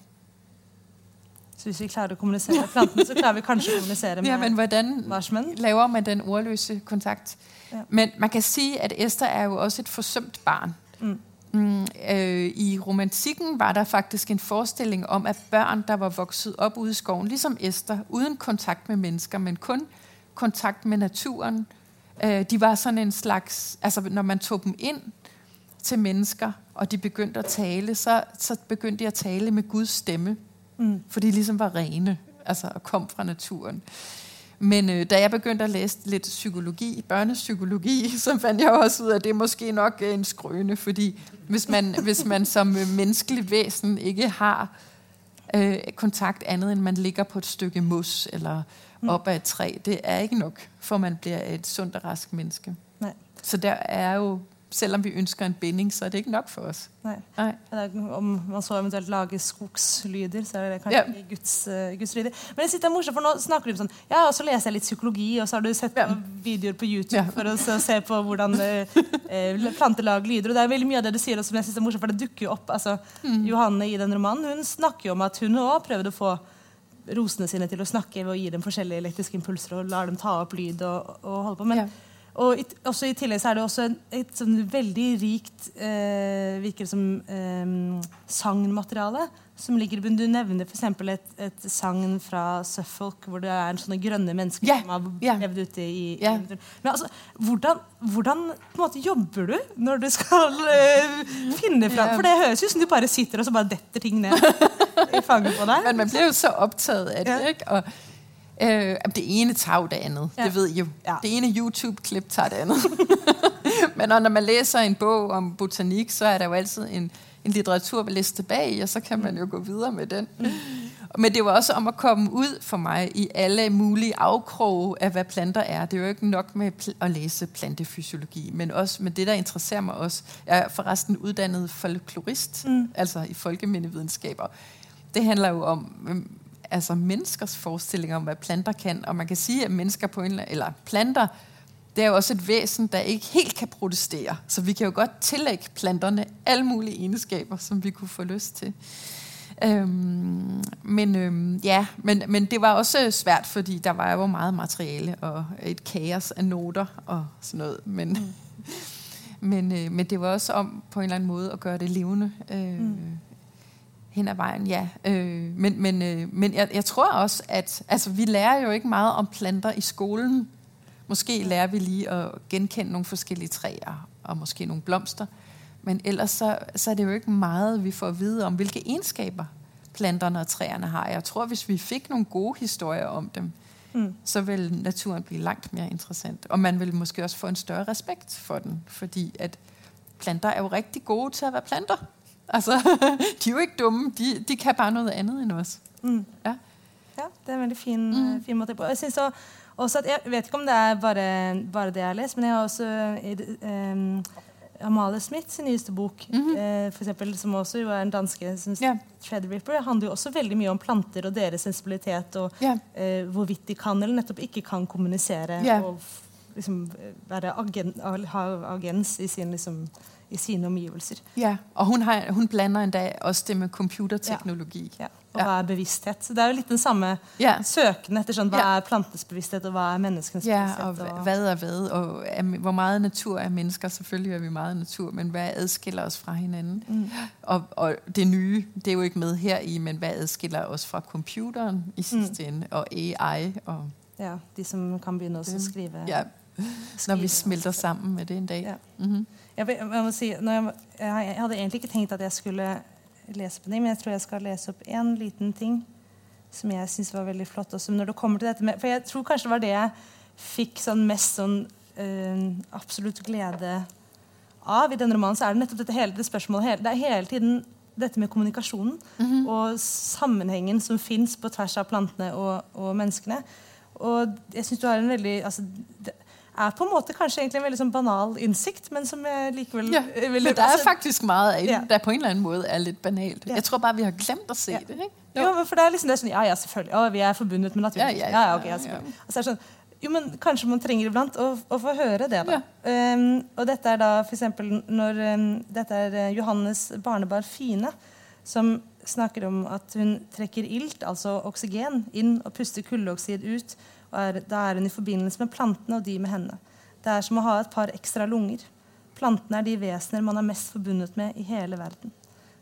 Så hvis vi klarer at kommunicere med planten, så klarer vi kanskje at kommunicere med Ja, men hvordan marsmænd? laver man den ordløse kontakt? Ja. Men man kan sige, at Esther er jo også et forsømt barn. Mm. Mm, øh, I romantikken var der faktisk en forestilling om, at børn, der var vokset op ude i skoven, ligesom Esther, uden kontakt med mennesker, men kun kontakt med naturen. Øh, de var sådan en slags, altså når man tog dem ind til mennesker, og de begyndte at tale, så, så begyndte de at tale med Guds stemme, mm. for de ligesom var rene, altså og kom fra naturen. Men øh, da jeg begyndte at læse lidt psykologi, børnepsykologi, så fandt jeg også ud af, at det er måske nok en skrøne, fordi hvis man, hvis man som menneskelig væsen ikke har øh, kontakt andet, end man ligger på et stykke mos, eller mm. op ad et træ. Det er ikke nok, for man bliver et sundt og rask menneske. Nej. Så der er jo, selvom vi ønsker en binding, så er det ikke nok for os. Nej. Nej. Om man så eventuelt lager skogslyder, så er det kanskje ja. Guds, uh, Guds lyder. Men jeg det er morsomt, for nå snakker du om sånn, jeg har også lest litt psykologi, og så har du sett ja. videoer på YouTube ja. for å se på hvordan uh, plantelag lyder. Og det er veldig mye av det du sier som jeg synes er morsomt, for det dukker jo opp. altså mm. Johanne i den romanen, hun snakker jo om at hun også prøvde å få rosene sine til å snakke ved å gi dem forskjellige elektriske impulser og lar dem ta opp lyd. og, og holde på. Men, ja. Og i, også I tillegg så er det også et, et sånn veldig rikt eh, virker som eh, sangmateriale som ligger Du nevner f.eks. Et, et sagn fra Suffolk hvor det er sånne grønne mennesker yeah. som har yeah. levd ute i, yeah. i Men altså, hvordan, hvordan måte, jobber du når du skal uh, finne fram? For det høres ut som du bare sitter og så bare detter ting ned i fanget på deg. Men man blir jo så opptatt av det. ikke? Og Øh, det ene tager jo det andet, ja. det ved I jo. Ja. Det ene YouTube-klip tager det andet. Men når man læser en bog om botanik, så er der jo altid en en litteraturliste bag, og så kan man jo gå videre med den. Mm. Men det var også om at komme ud for mig i alle mulige afkroge af, hvad planter er. Det er jo ikke nok med at læse plantefysiologi, men også med det, der interesserer mig også. Jeg er forresten uddannet folklorist, mm. altså i folkemindevidenskaber. Det handler jo om altså menneskers forestillinger om, hvad planter kan. Og man kan sige, at mennesker på en eller planter det er jo også et væsen, der ikke helt kan protestere. Så vi kan jo godt tillægge planterne alle mulige egenskaber, som vi kunne få lyst til. Øhm, men øhm, ja, men, men det var også svært, fordi der var jo meget materiale og et kaos af noter og sådan noget. Men, mm. men, øh, men det var også om på en eller anden måde at gøre det levende øh, mm. Hen ad vejen, ja. Øh, men men, øh, men jeg, jeg tror også, at altså, vi lærer jo ikke meget om planter i skolen. Måske lærer vi lige at genkende nogle forskellige træer, og måske nogle blomster. Men ellers så, så er det jo ikke meget, vi får at vide om, hvilke egenskaber planterne og træerne har. Jeg tror, hvis vi fik nogle gode historier om dem, mm. så vil naturen blive langt mere interessant. Og man vil måske også få en større respekt for den, fordi at planter er jo rigtig gode til at være planter. Altså, de er jo ikke dumme. De, de kan bare noget andet end os. Mm. Ja. ja, det er en veldig fin, mm. fin måte på. Jeg synes så også at, jeg vet ikke om det er bare, bare det jeg har lest, men jeg har også um, Amalie Smiths nyeste bok, mm -hmm. eh, for eksempel, som også jo er en danske som yeah. Threadripper, handler jo også veldig mye om planter og deres sensibilitet, og yeah. eh, hvorvidt de kan eller nettopp ikke kan kommunisere yeah. og liksom, være agen, ha agens i sin liksom, i sine omgivelser. Ja, og hun, har, hun blander endda også det med computerteknologi. Ja, ja. Og ja. hva er bevissthet? Så det er jo litt den samme ja. søken etter sånn, hva ja. er plantes bevissthet, og hva er menneskenes ja, bevissthet? Og, og hvad er hvad, og er, hvor meget natur er mennesker? Selvfølgelig er vi meget natur, men hvad adskiller os fra hinanden? Mm. Og, og det nye, det er jo ikke med her i, men hvad adskiller os fra computeren i sidste mm. ende, og AI? Og ja, de som kan begynne også at skrive. Ja, når vi smelter sammen med det en dag. Ja. Mm-hmm. Jeg, jeg, må si, jeg, jeg, hadde egentlig ikke tenkt at jeg skulle lese på det, men jeg tror jeg skal lese opp en liten ting som jeg syns var veldig flott. Også når det kommer til dette med, for jeg tror kanskje det var det jeg fikk sånn mest sånn eh, absolutt glede av i denne romanen, så er det nettopp dette hele det spørsmålet hele, Det er hele tiden dette med kommunikasjonen og sammenhengen som fins på tvers av plantene og, og menneskene. Og jeg synes du har en veldig altså, Det er på en måte kanskje egentlig en veldig sånn banal innsikt, men som jeg likevel Ja, eh, vil- men der er altså- faktisk meget af det, Ja. der på en eller anden måde er lidt banalt. Ja. Jeg tror bare, vi har glemt at se Ja. det. Ikke? Jo, men for det er liksom det er sånn, Ja, ja, selvfølgelig. Å, vi er forbundet med naturen. Ja, ja, ja, ja, ok, ja, ja, ja. selvfølgelig. Og så er det sånn, jo, men Kanskje man trenger iblant å, å få høre det. da. Um, og dette er da for eksempel når um, Dette er eh, Johannes barnebarn Fine som snakker om at hun trekker ilt, altså oksygen, inn og puster kulloksid ut. Og er, Da er hun i forbindelse med plantene og de med henne. Det er som å ha et par ekstra lunger. Plantene er de vesener man er mest forbundet med i hele verden.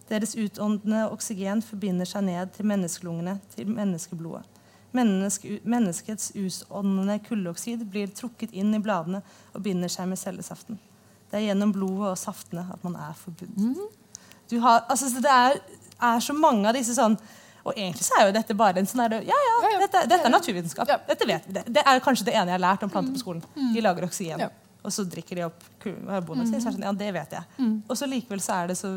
Deres utåndende oksygen forbinder seg ned til menneskelungene, til menneskeblodet. Menneske, menneskets utåndende kulloksid blir trukket inn i bladene og binder seg med cellesaften. Det er gjennom blodet og saftene at man er forbundet. Du har, altså, så det er, er så mange av disse sånn Og egentlig så er jo dette bare en sånn der, Ja, ja, dette, dette er naturvitenskap. Dette vet vi. Det, det er kanskje det ene jeg har lært om planter på skolen. De lager oksygen. Og så drikker de opp. Så er det sånn, ja, det vet jeg. Og så likevel så er det så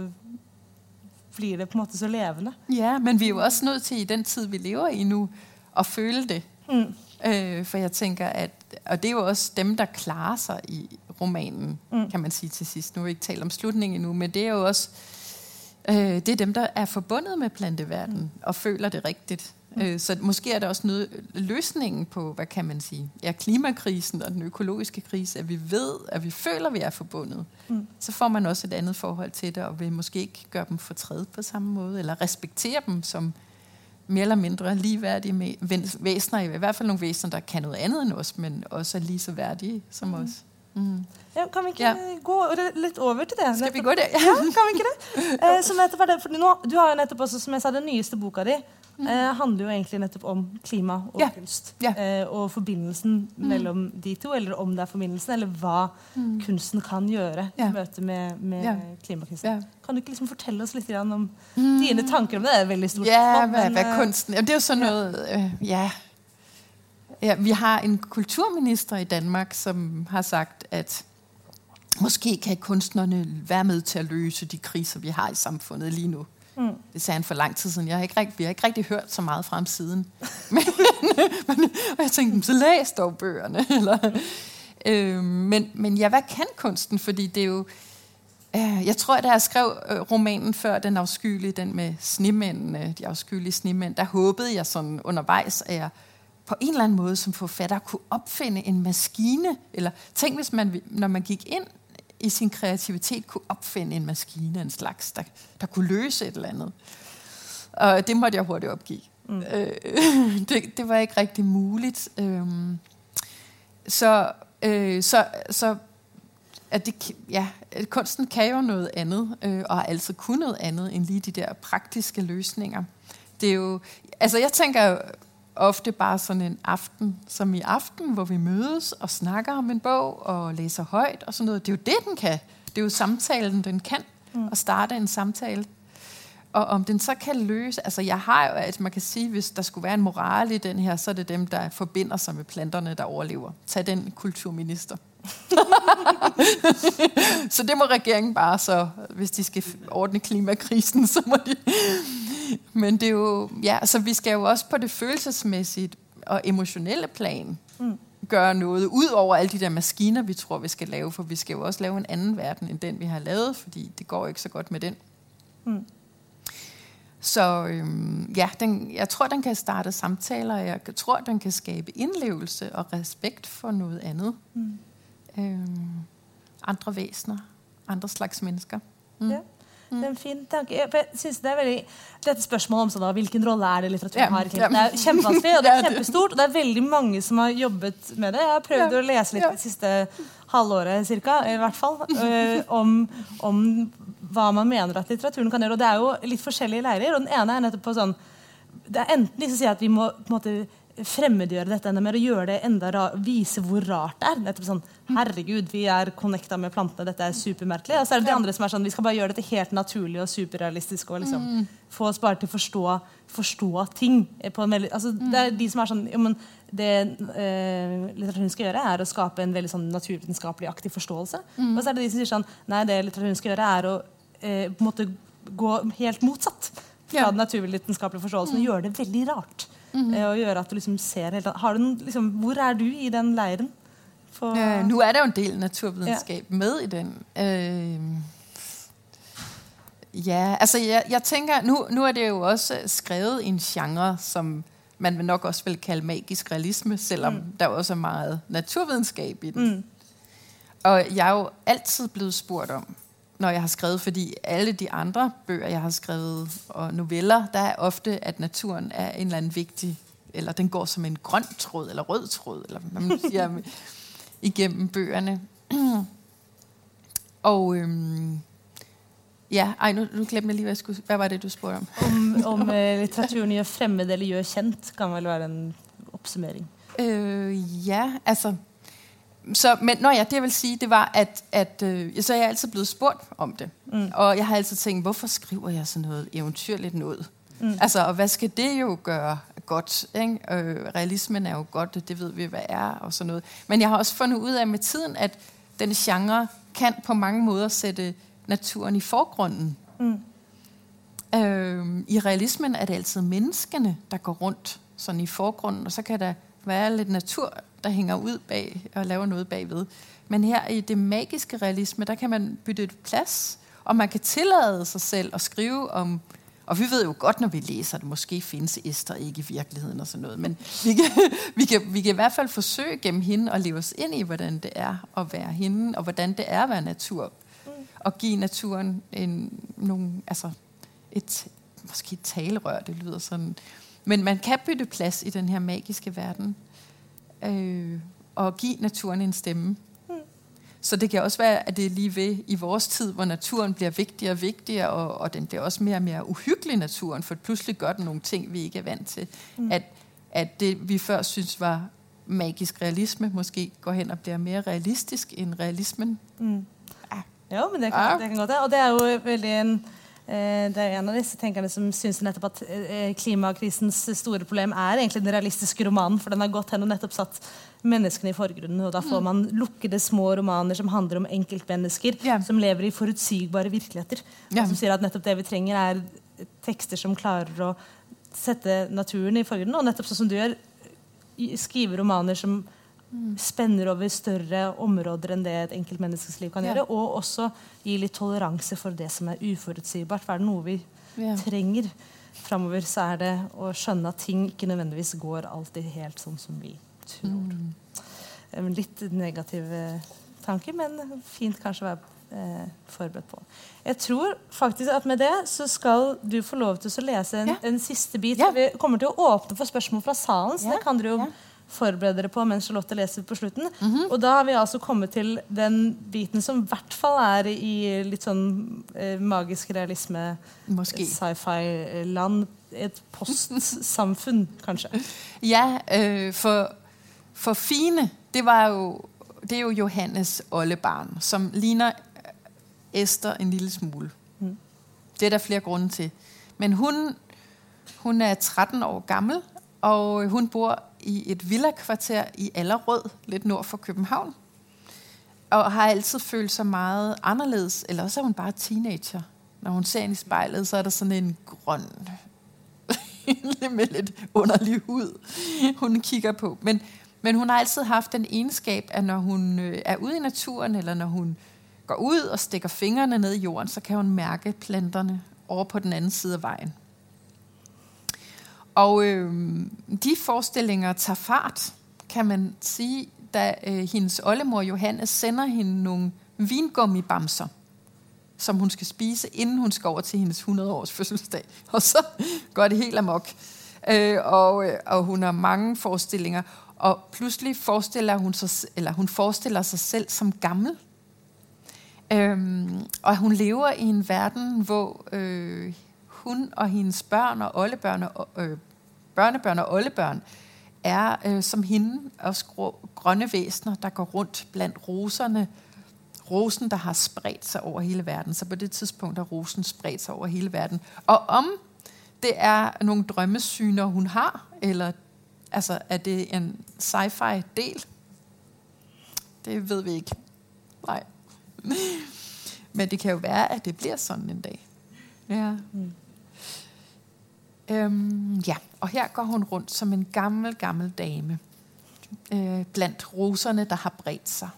blir det på en måte så levende. Ja, men vi er jo også nødt til i den tid, vi lever i nu, at føle det. Mm. Øh, for jeg tænker, at, og det er jo også dem, der klarer sig i romanen, mm. kan man sige til sidst. Nu har vi ikke talt om slutningen endnu, men det er jo også, øh, det er dem, der er forbundet med planteverdenen mm. og føler det rigtigt. Mm. Øh, så måske er der også noget, løsningen på, hvad kan man sige, ja, klimakrisen og den økologiske krise, at vi ved, at vi føler, at vi er forbundet. Mm. Så får man også et andet forhold til det, og vil måske ikke gøre dem fortræd på samme måde, eller respektere dem som mere eller mindre ligeværdige væsener, i hvert fald nogle væsener, der kan noget andet end os, men også er lige så værdige som os. Mm. Ja, kan vi ikke Ja. gå litt over til det? Skal vi gå der? Ja, kan vi ikke det? Eh, så nettopp er det fordi nå, du har jo nettopp også, som jeg sa, Den nyeste boka di eh, handler jo egentlig nettopp om klima og Mm. Ja. kunst. Ja. Eh, og forbindelsen mellom de to, eller om det er forbindelsen, eller hva kunsten kan gjøre Mm. I møte med, med klimakrisen. Kan du ikke liksom fortelle oss litt grann om dine tanker om det? Det er veldig stort Ja, hvad, men, hvad eh, kunsten... Det er jo sådan noget... Øh, ja. Ja. Vi har en kulturminister i Danmark, som har sagt, at måske kan kunstnerne være med til at løse de kriser, vi har i samfundet lige nu. Mm. Det sagde han for lang tid siden. Jeg har ikke rigtig, vi har ikke rigtig hørt så meget fra ham siden. Men, men, og jeg tænkte, så læs dog bøgerne. Eller, øh, men, men ja, hvad kan kunsten? Fordi det er jo... Øh, jeg tror, da jeg skrev øh, romanen før, den afskyelige, den med snemændene, de afskyelige snemænd, der håbede jeg sådan undervejs, at jeg på en eller anden måde som forfatter kunne opfinde en maskine. Eller tænk, hvis man, når man gik ind i sin kreativitet, kunne opfinde en maskine, en slags, der, der kunne løse et eller andet. Og det måtte jeg hurtigt opgive. Mm. Øh, det, det var ikke rigtig muligt. Øhm, så, øh, så, så at det, ja, at kunsten kan jo noget andet, øh, og har altid kun noget andet end lige de der praktiske løsninger. Det er jo, altså jeg tænker ofte bare sådan en aften, som i aften, hvor vi mødes og snakker om en bog og læser højt og sådan noget. Det er jo det, den kan. Det er jo samtalen, den kan. Mm. At starte en samtale. Og om den så kan løse, altså jeg har jo, at man kan sige, hvis der skulle være en moral i den her, så er det dem, der forbinder sig med planterne, der overlever. Tag den kulturminister. så det må regeringen bare så, hvis de skal ordne klimakrisen, så må de... Men det er jo, ja, altså vi skal jo også på det følelsesmæssigt og emotionelle plan mm. gøre noget, ud over alle de der maskiner, vi tror, vi skal lave, for vi skal jo også lave en anden verden, end den, vi har lavet, fordi det går ikke så godt med den. Mm. Så øhm, ja, den, jeg tror, den kan starte samtaler. Jeg tror, den kan skabe indlevelse og respekt for noget andet. Mm. Øhm, andre væsener, andre slags mennesker. Mm. Ja. Det er en fin tanke. Jeg, jeg synes det er veldig, dette spørsmålet om så da, hvilken rolle er det litteraturen har det er kjempevanskelig, og det er kjempestort, og det er veldig mange som har jobbet med det. Jeg har prøvd å lese litt det siste halvåret, cirka, i hvert fall, øh, om, om hva man mener at litteraturen kan gjøre. Og det er jo litt forskjellige leirer, og den ene er nettopp på sånn det er enten de som sier at vi må på en måte fremmedgjøre dette enda mer og gjøre det enda ra vise hvor rart det er. Nettopp sånn, Herregud, vi er connecta med plantene, dette er supermerkelig. Og så er det de andre som er sånn, vi skal bare gjøre dette helt naturlig og superrealistisk. og liksom Mm. få oss bare til å forstå, forstå ting. på en veldig, altså Det er de som er sånn, jo, men Det eh, litteraturen skal gjøre, er å skape en veldig sånn naturvitenskapelig-aktig forståelse. Mm. Og så er det de som sier sånn Nei, det litteraturen skal gjøre, er å eh, på en måte gå helt motsatt fra Ja. den naturvitenskapelige forståelsen og gjøre det veldig rart. Eh, og gjøre at du liksom ser helt har du noen, liksom, Hvor er du i den leiren? For, Øh, nu er der jo en del naturvidenskab ja. med i den. Øh, ja, altså jeg, jeg tænker, nu, nu er det jo også skrevet i en genre, som man vil nok også vil kalde magisk realisme, selvom mm. der også er meget naturvidenskab i den. Mm. Og jeg er jo altid blevet spurgt om, når jeg har skrevet, fordi alle de andre bøger, jeg har skrevet, og noveller, der er ofte, at naturen er en eller anden vigtig, eller den går som en grøn tråd, eller rød tråd, eller hvad man siger, igennem bøgerne. og øhm, ja, ej, nu, nu glemte jeg lige, hvad, jeg skulle, hvad var det, du spurgte om? Om, om eh, litteraturen gjør fremmed eller gjør kjent, kan vel være en oppsummering. Øh, ja, altså... Så, men når jeg det jeg vil sige, det var, at, at øh, så er jeg altid blevet spurgt om det. Mm. Og jeg har altid tænkt, hvorfor skriver jeg sådan noget eventyrligt noget? Mm. Altså, og hvad skal det jo gøre godt? Ikke? Øh, realismen er jo godt, det ved vi, hvad er, og sådan noget. Men jeg har også fundet ud af med tiden, at den genre kan på mange måder sætte naturen i forgrunden. Mm. Øh, I realismen er det altid menneskene, der går rundt sådan i forgrunden, og så kan der være lidt natur, der hænger ud bag og laver noget bagved. Men her i det magiske realisme, der kan man bytte et plads, og man kan tillade sig selv at skrive om, og vi ved jo godt, når vi læser, at måske findes Esther ikke i virkeligheden og sådan noget, men vi kan, vi kan, vi kan i hvert fald forsøge gennem hende at leve os ind i, hvordan det er at være hende, og hvordan det er at være natur. Og give naturen en, nogle, altså et, måske et talerør, det lyder sådan. Men man kan bytte plads i den her magiske verden, øh, og give naturen en stemme. Så det kan også være, at det er lige ved i vores tid, hvor naturen bliver vigtigere og vigtigere, og, og den bliver også mere og mere uhyggelig, naturen, for pludselig gør den nogle ting, vi ikke er vant til. Mm. At, at det, vi før synes var magisk realisme, måske går hen og bliver mere realistisk end realismen. Mm. Ja. Ja, men det kan, Ja. det kan godt være. Og det er jo veldig en det er en av disse tenkerne som syns nettopp at eh, klimakrisens store problem er egentlig den realistiske romanen, for den har gått hen og nettopp satt menneskene i forgrunnen. Og da får man lukkede små romaner som handler om enkeltmennesker Ja. som lever i forutsigbare virkeligheter. Og som sier at nettopp det vi trenger, er tekster som klarer å sette naturen i forgrunnen. Og nettopp sånn som du gjør, i- skrive romaner som spenner over større områder enn det et enkeltmenneskes liv kan Ja. gjøre. Og også gi litt toleranse for det som er uforutsigbart. For er det noe vi Ja. trenger framover, så er det å skjønne at ting ikke nødvendigvis går alltid helt sånn som vi tror. Mm. En Litt negativ eh, tanke, men fint kanskje å være eh, forberedt på. Jeg tror faktisk at med det så skal du få lov til å lese en, Ja. en siste bit. Vi kommer til å åpne for spørsmål fra salen, så det kan dere jo. Forberede dere på mens Charlotte leser på slutten. Mhm. Og da har vi altså kommet til den biten som i hvert fall er i litt sånn eh, magisk realisme, sci-fi-land. Et postsamfunn, kanskje. Ja, øh, for, for Fine, det var jo, det er jo Johannes oldebarn, som ligner Esther en lille smule. Mm. Det er der flere grunde til. Men hun, hun er 13 år gammel, og hun bor i et villakvarter i Allerød, lidt nord for København. Og har altid følt sig meget anderledes, eller også er hun bare teenager. Når hun ser ind i spejlet, så er der sådan en grøn med lidt underlig hud, hun kigger på. Men, men hun har altid haft den egenskab, at når hun øh, er ude i naturen, eller når hun går ud og stikker fingrene ned i jorden, så kan hun mærke planterne over på den anden side af vejen. Og øh, de forestillinger tager fart, kan man sige, da øh, hendes oldemor Johannes sender hende nogle vingummibamser, som hun skal spise, inden hun skal over til hendes 100-års fødselsdag. Og så går det helt amok. Øh, og, øh, og hun har mange forestillinger. Og pludselig forestiller hun sig, eller hun forestiller sig selv som gammel. Øhm, og hun lever i en verden, hvor øh, hun og hendes børn og oldebørn og øh, børnebørn og oldebørn er øh, som hende også grønne væsener, der går rundt blandt roserne. Rosen, der har spredt sig over hele verden. Så på det tidspunkt har rosen spredt sig over hele verden. Og om det er nogle drømmesyner, hun har, eller altså, er det en sci-fi del? Det ved vi ikke. Nej. Men det kan jo være, at det bliver sådan en dag. Ja. Mm. Øhm, ja, og her går hun rundt som en gammel, gammel dame øh, blandt roserne, der har bredt sig.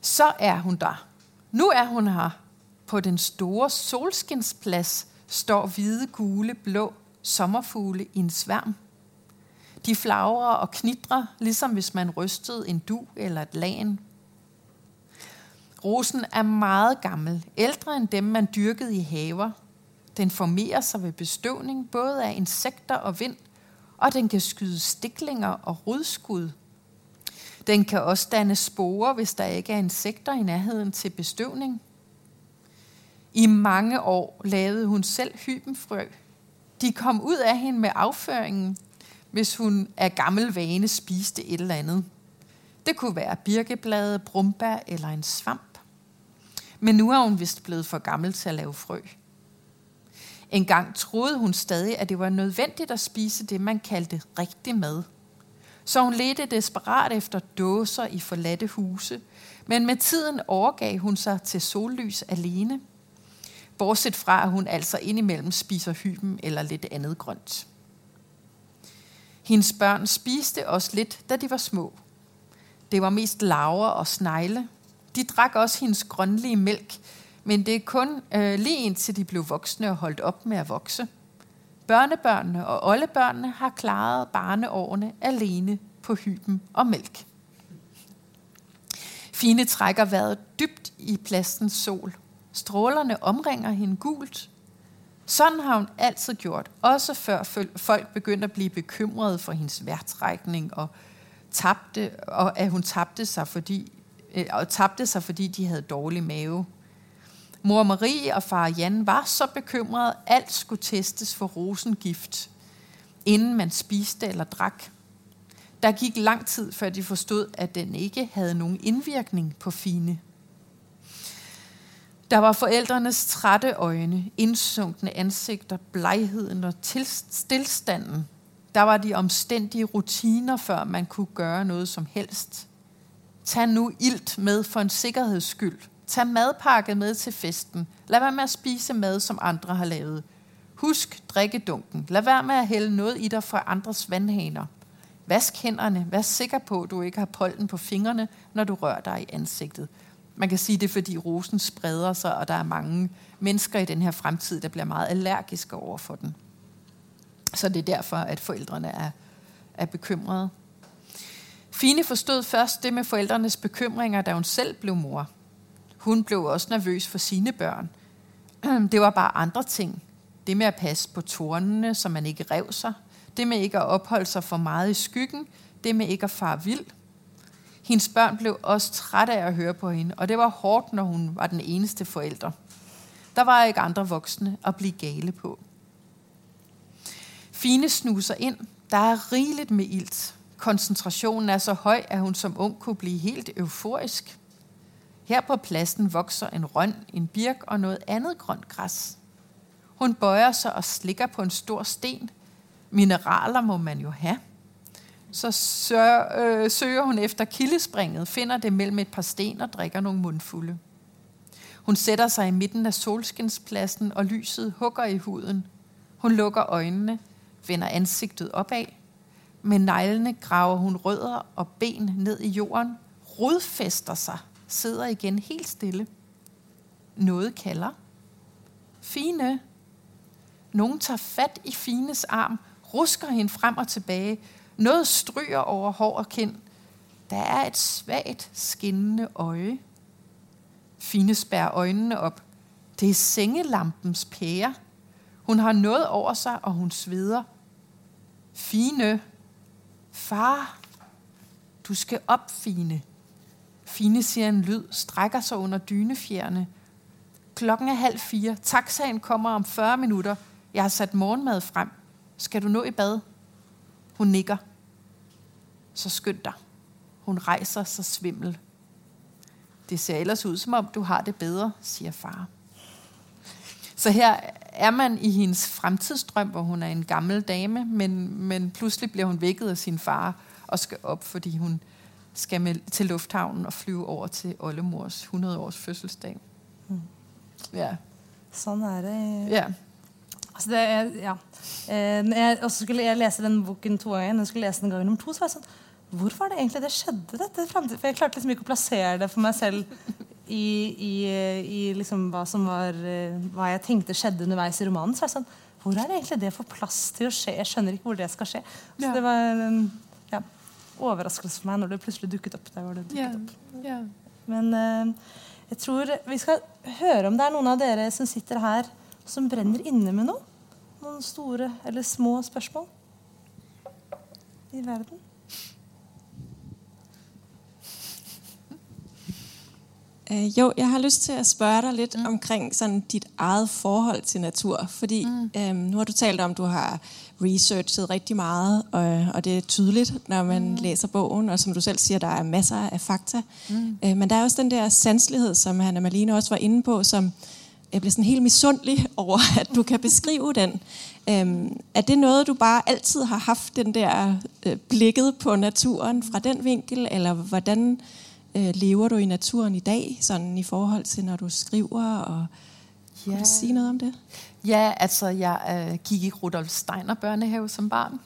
Så er hun der. Nu er hun her. På den store solskinsplads står hvide, gule, blå sommerfugle i en sværm. De flagrer og knitrer, ligesom hvis man rystede en du eller et lagen. Rosen er meget gammel, ældre end dem, man dyrkede i haver. Den formerer sig ved bestøvning både af insekter og vind, og den kan skyde stiklinger og rodskud. Den kan også danne sporer, hvis der ikke er insekter i nærheden til bestøvning. I mange år lavede hun selv hybenfrø. De kom ud af hende med afføringen, hvis hun af gammel vane spiste et eller andet. Det kunne være birkeblade, brumbær eller en svamp. Men nu er hun vist blevet for gammel til at lave frø. Engang troede hun stadig, at det var nødvendigt at spise det, man kaldte rigtig mad. Så hun ledte desperat efter dåser i forladte huse, men med tiden overgav hun sig til sollys alene. Bortset fra, at hun altså indimellem spiser hyben eller lidt andet grønt. Hendes børn spiste også lidt, da de var små. Det var mest laver og snegle. De drak også hendes grønlige mælk, men det er kun øh, lige indtil de blev voksne og holdt op med at vokse. Børnebørnene og oldebørnene har klaret barneårene alene på hyben og mælk. Fine trækker vejret dybt i plastens sol. Strålerne omringer hende gult. Sådan har hun altid gjort, også før folk begyndte at blive bekymrede for hendes værtrækning og, tabte, og at hun tabte sig, fordi, øh, og tabte sig, fordi de havde dårlig mave. Mor Marie og far Jan var så bekymrede, at alt skulle testes for rosengift, inden man spiste eller drak. Der gik lang tid, før de forstod, at den ikke havde nogen indvirkning på Fine. Der var forældrenes trætte øjne, indsunkne ansigter, blegheden og stillstanden. Der var de omstændige rutiner, før man kunne gøre noget som helst. Tag nu ilt med for en sikkerheds skyld – Tag madpakke med til festen. Lad være med at spise mad, som andre har lavet. Husk drikkedunken. Lad være med at hælde noget i dig fra andres vandhaner. Vask hænderne. Vær sikker på, at du ikke har pollen på fingrene, når du rører dig i ansigtet. Man kan sige det, fordi rosen spreder sig, og der er mange mennesker i den her fremtid, der bliver meget allergiske over for den. Så det er derfor, at forældrene er, er bekymrede. Fine forstod først det med forældrenes bekymringer, da hun selv blev mor. Hun blev også nervøs for sine børn. Det var bare andre ting. Det med at passe på tornene, så man ikke rev sig. Det med ikke at opholde sig for meget i skyggen. Det med ikke at fare vild. Hendes børn blev også trætte af at høre på hende, og det var hårdt, når hun var den eneste forælder. Der var ikke andre voksne at blive gale på. Fine snuser ind. Der er rigeligt med ilt. Koncentrationen er så høj, at hun som ung kunne blive helt euforisk. Her på pladsen vokser en røn, en birk og noget andet grønt græs. Hun bøjer sig og slikker på en stor sten. Mineraler må man jo have. Så søger, øh, søger hun efter kildespringet, finder det mellem et par sten og drikker nogle mundfulde. Hun sætter sig i midten af solskinspladsen, og lyset hugger i huden. Hun lukker øjnene, vender ansigtet opad. Med neglene graver hun rødder og ben ned i jorden, rodfæster sig – sidder igen helt stille. Noget kalder. Fine. Nogen tager fat i Fines arm, rusker hende frem og tilbage. Noget stryger over hår og kind. Der er et svagt, skinnende øje. Fine spærrer øjnene op. Det er sengelampens pære. Hun har noget over sig, og hun sveder. Fine. Far. Du skal op, Fine. Fine siger en lyd, strækker sig under dynefjerne. Klokken er halv fire. Taxaen kommer om 40 minutter. Jeg har sat morgenmad frem. Skal du nå i bad? Hun nikker. Så skynd dig. Hun rejser sig svimmel. Det ser ellers ud, som om du har det bedre, siger far. Så her er man i hendes fremtidsdrøm, hvor hun er en gammel dame, men, men pludselig bliver hun vækket af sin far og skal op, fordi hun skal med, til lufthavnen og flyve over til Ollemors 100-års fødselsdag. Mm. Ja. Sånn er det. ja. Altså det er, ja. Eh, når jeg også skulle jeg lese den boken to ganger. Når jeg skulle lese den gang nummer to, så var jeg sånn Hvor var det egentlig det skjedde? dette fremtid? For Jeg klarte liksom ikke å plassere det for meg selv i, i, i liksom hva som var eh, Hva jeg tenkte skjedde underveis i romanen. Så er jeg sånn Hvor er det egentlig det får plass til å skje? Jeg skjønner ikke hvor det skal skje. Så Ja. det var ja, overraskelse for meg når det plutselig dukket opp. der hvor det dukket opp. ja. Men eh, jeg tror vi skal høre om det er noen av dere som sitter her, som brenner inne med noe. Noen store eller små spørsmål i verden. Øh, jo, jeg har lyst til at spørge dig lidt mm. omkring sådan dit eget forhold til natur. Fordi mm. øhm, nu har du talt om, at du har researchet rigtig meget, og, og det er tydeligt, når man mm. læser bogen, og som du selv siger, der er masser af fakta. Mm. Øh, men der er også den der sanselighed, som Hanna Malene også var inde på, som jeg bliver sådan helt misundelig over, at du kan beskrive den. Øhm, er det noget, du bare altid har haft, den der øh, blikket på naturen fra den vinkel, eller hvordan øh, lever du i naturen i dag, sådan i forhold til, når du skriver, og kan du sige noget om det? Ja, altså jeg øh, gik i Rudolf Steiner børnehave som barn.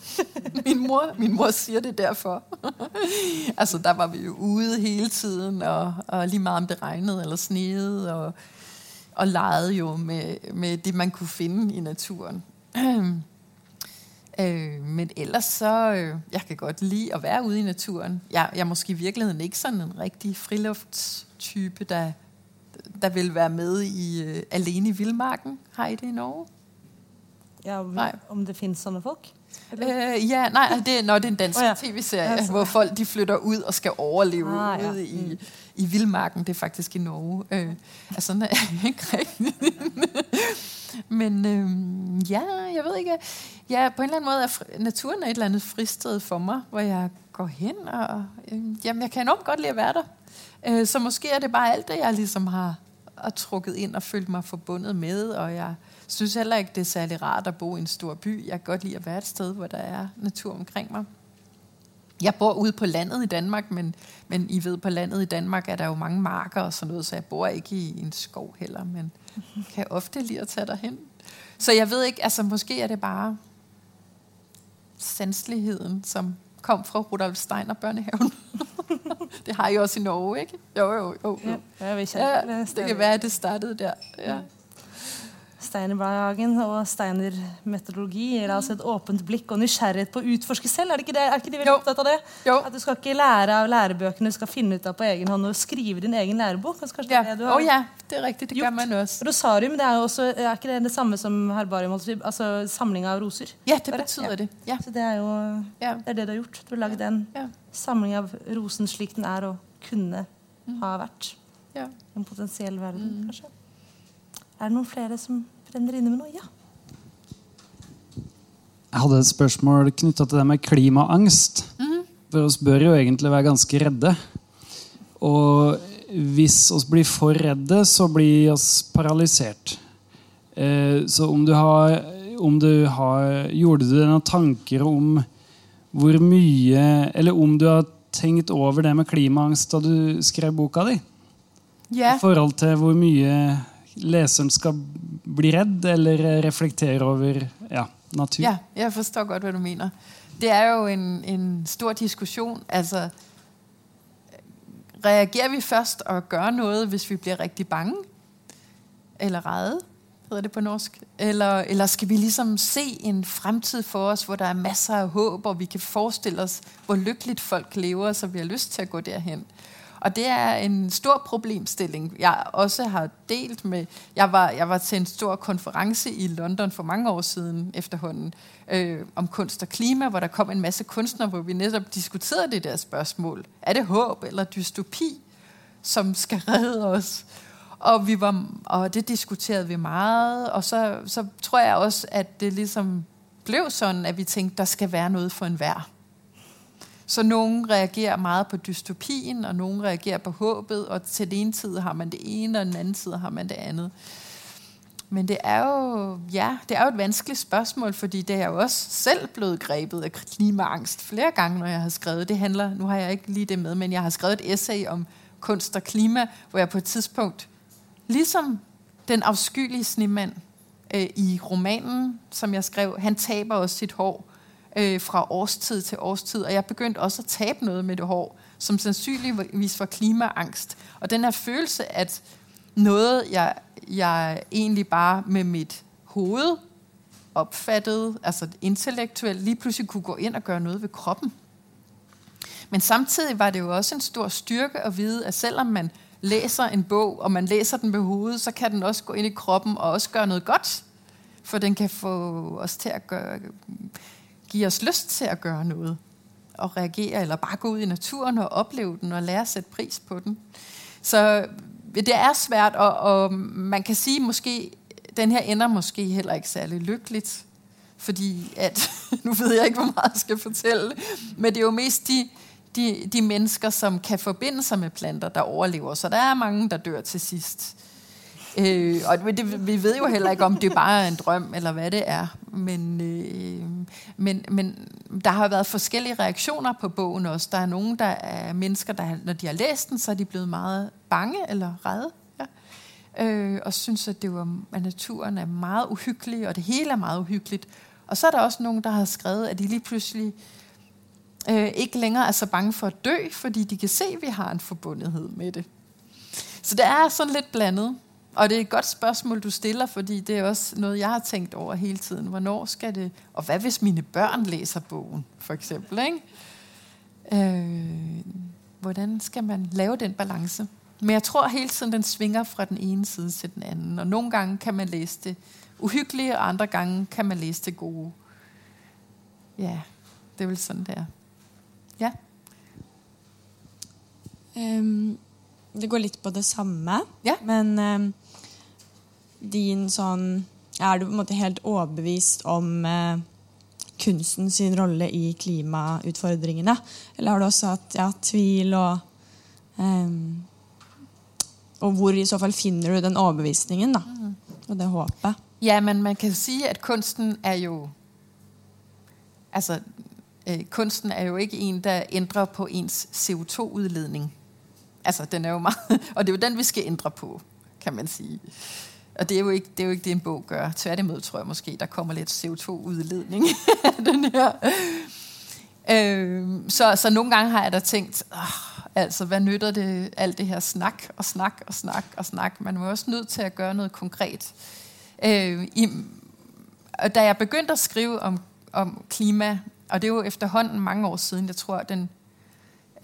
min, mor, min mor siger det derfor. altså der var vi jo ude hele tiden, og, og lige meget om det regnede eller sneede, og, og legede jo med, med det, man kunne finde i naturen. Øh, men ellers så, øh, jeg kan godt lide at være ude i naturen. Jeg, jeg er måske i virkeligheden ikke sådan en rigtig friluftstype, der, der vil være med i øh, Alene i Vildmarken. Har I det i Norge? Ja, om, Nej. om det finnes sånne folk? Øh, ja, nej, det, er- nå, det er en dansk oh, ja. tv-serie, Ja, ja, så- hvor folk de flytter ud og skal overleve Ah, ja. ude i, i Vildmarken. Det er faktisk i Norge. Øh, altså, sådan er jeg ikke rigtigt. Men øh, ja, jeg ved ikke. Ja, på en eller anden måde er naturen er et eller andet fristed for mig, hvor jeg går hen, og øh, jamen, jeg kan enormt godt lide at være der. Øh, så måske er det bare alt det, jeg ligesom har, har trukket ind og følt mig forbundet med, og jeg synes heller ikke, det er særlig rart at bo i en stor by. Jeg kan godt lide at være et sted, hvor der er natur omkring mig. Jeg bor ude på landet i Danmark, men, men I ved, på landet i Danmark er der jo mange marker og sådan noget, så jeg bor ikke i en skov heller, men kan ofte lide at tage derhen. Så jeg ved ikke, altså måske er det bare sanseligheden, som kom fra Rudolf Steiner børnehaven. det har I også i Norge, ikke? Jo, jo, jo. jo. Ja, vi Ja, det kan være, at det startede der. Ja. Steinerbarnehagen og Steiner-metodologi gir altså et åpent blikk og nysgjerrighet på å utforske selv. Er det ikke, det? Er ikke de veldig Jo. opptatt av det? Jo. At du skal ikke lære av lærebøkene, du skal finne ut av på egen hånd og skrive din egen lærebok. Kanskje Ja. det er det du har ja, det er rigtigt, det gjort. man også. Rosarium det er, også, er ikke det det samme som herbarium? altså- Altså samling av roser? Ja, det betyder Ja. det. Ja. Så det er jo det, er det du har gjort. Du har lagd en samling av rosen slik den er og kunne ha vært. Ja. En potensiell verden, kanskje. Er det noen flere som brenner inne med noe? Ja. Jeg hadde et spørsmål knytta til det med klimaangst. For oss bør jo egentlig være ganske redde. Og hvis oss blir for redde, så blir oss paralysert. Eh, så om du har, om du har Gjorde du deg noen tanker om hvor mye Eller om du har tenkt over det med klimaangst da du skrev boka di? Ja. I forhold til hvor mye leseren skal bli redd eller eh, reflektere over ja, natur. Ja, jeg forstår godt, hvad du mener. Det er jo en, en stor diskussion. Altså, reagerer vi først og gør noget, hvis vi bliver rigtig bange? Eller redde, hedder det på norsk? Eller, eller skal vi ligesom se en fremtid for os, hvor der er masser af håb, og vi kan forestille os, hvor lykkeligt folk lever, så vi har lyst til at gå derhen? Og det er en stor problemstilling, jeg også har delt med... Jeg var, jeg var til en stor konference i London for mange år siden efterhånden øh, om kunst og klima, hvor der kom en masse kunstnere, hvor vi netop diskuterede det der spørgsmål. Er det håb eller dystopi, som skal redde os? Og, vi var, og det diskuterede vi meget, og så, så tror jeg også, at det ligesom blev sådan, at vi tænkte, der skal være noget for enhver. Så nogen reagerer meget på dystopien, og nogen reagerer på håbet, og til den ene tid har man det ene, og den anden side har man det andet. Men det er jo, ja, det er jo et vanskeligt spørgsmål, fordi det er jo også selv blevet grebet af klimaangst flere gange, når jeg har skrevet. Det handler, nu har jeg ikke lige det med, men jeg har skrevet et essay om kunst og klima, hvor jeg på et tidspunkt, ligesom den afskyelige snemand øh, i romanen, som jeg skrev, han taber også sit hår øh, fra årstid til årstid, og jeg begyndte også at tabe noget med det hår, som sandsynligvis var klimaangst. Og den her følelse, at noget, jeg, jeg egentlig bare med mit hoved opfattede, altså intellektuelt, lige pludselig kunne gå ind og gøre noget ved kroppen. Men samtidig var det jo også en stor styrke at vide, at selvom man læser en bog, og man læser den med hovedet, så kan den også gå ind i kroppen og også gøre noget godt. For den kan få os til at gøre, give os lyst til at gøre noget. Og reagere, eller bare gå ud i naturen og opleve den, og lære at sætte pris på den. Så øh, det er svært, og, og man kan sige måske, den her ender måske heller ikke særlig lykkeligt. Fordi at, nu ved jeg ikke, hvor meget jeg skal fortælle, men det er jo mest de, de, de mennesker, som kan forbinde sig med planter, der overlever. Så der er mange, der dør til sidst. Øh, og det, vi ved jo heller ikke, om det bare er en drøm, eller hvad det er. Men, øh, men, men der har været forskellige reaktioner på bogen også. Der er nogle, der er mennesker, der når de har læst den, så er de blevet meget bange eller redde. Ja. Øh, og synes, at, det var, at naturen er meget uhyggelig, og det hele er meget uhyggeligt. Og så er der også nogen, der har skrevet, at de lige pludselig øh, ikke længere er så bange for at dø, fordi de kan se, at vi har en forbundethed med det. Så det er sådan lidt blandet. Og det er et godt spørgsmål, du stiller, fordi det er også noget, jeg har tænkt over hele tiden. Hvornår skal det... Og hvad hvis mine børn læser bogen, for eksempel? Ikke? Øh, hvordan skal man lave den balance? Men jeg tror hele tiden, den svinger fra den ene side til den anden. Og nogle gange kan man læse det uhyggelige, og andre gange kan man læse det gode. Ja, det er vel sådan, det er. Ja. Øhm, det går litt på det samme, Ja. men um, din sånn Er du på en måte helt overbevist om uh, kunsten sin rolle i klimautfordringene? Eller har du også hatt ja, tvil og um, Og hvor i så fall finner du den overbevisningen da, og det håpet? Ja, men man kan sige, at kunsten er jo... Altså, øh, kunsten er jo ikke en, der ændrer på ens CO2-udledning. Altså, den er jo meget... Og det er jo den, vi skal ændre på, kan man sige. Og det er jo ikke det, er jo ikke det en bog gør. Tværtimod tror jeg måske, der kommer lidt CO2-udledning af den her. Øh, så, så nogle gange har jeg da tænkt, oh, altså hvad nytter det, alt det her snak og snak og snak og snak. Man er også nødt til at gøre noget konkret. Øh, i, og da jeg begyndte at skrive om, om klima, og det er jo efterhånden mange år siden, jeg tror, den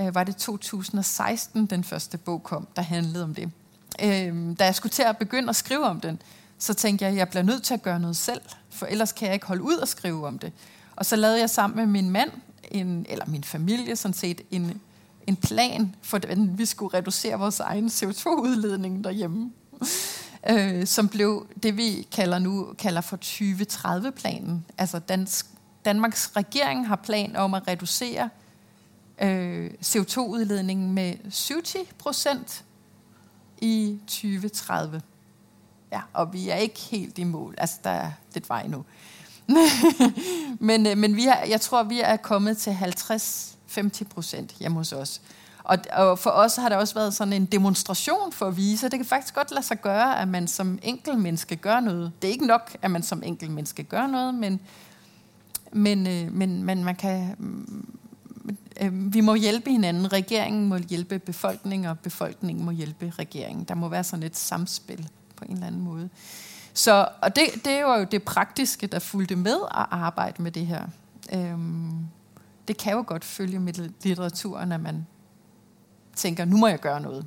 øh, var det 2016, den første bog kom, der handlede om det. Øh, da jeg skulle til at begynde at skrive om den, så tænkte jeg, at jeg bliver nødt til at gøre noget selv, for ellers kan jeg ikke holde ud og skrive om det. Og så lavede jeg sammen med min mand, en, eller min familie sådan set, en, en plan for, hvordan vi skulle reducere vores egen CO2-udledning derhjemme. Øh, som blev det, vi kalder nu kalder for 2030-planen. Altså Dansk, Danmarks regering har plan om at reducere øh, CO2-udledningen med 70 procent i 2030. Ja, og vi er ikke helt i mål. Altså, der er lidt vej nu. men øh, men vi er, jeg tror, vi er kommet til 50-50 procent hjemme hos os. Og, og for os har det også været sådan en demonstration for at vise, at det kan faktisk godt lade sig gøre, at man som enkel menneske gør noget. Det er ikke nok, at man som enkel menneske gør noget, men, men, øh, men, men man kan, øh, vi må hjælpe hinanden. Regeringen må hjælpe befolkningen, og befolkningen må hjælpe regeringen. Der må være sådan et samspil på en eller anden måde. Så, og det, det var jo det praktiske, der fulgte med at arbejde med det her. Øhm, det kan jo godt følge med litteraturen, at man tænker, nu må jeg gøre noget.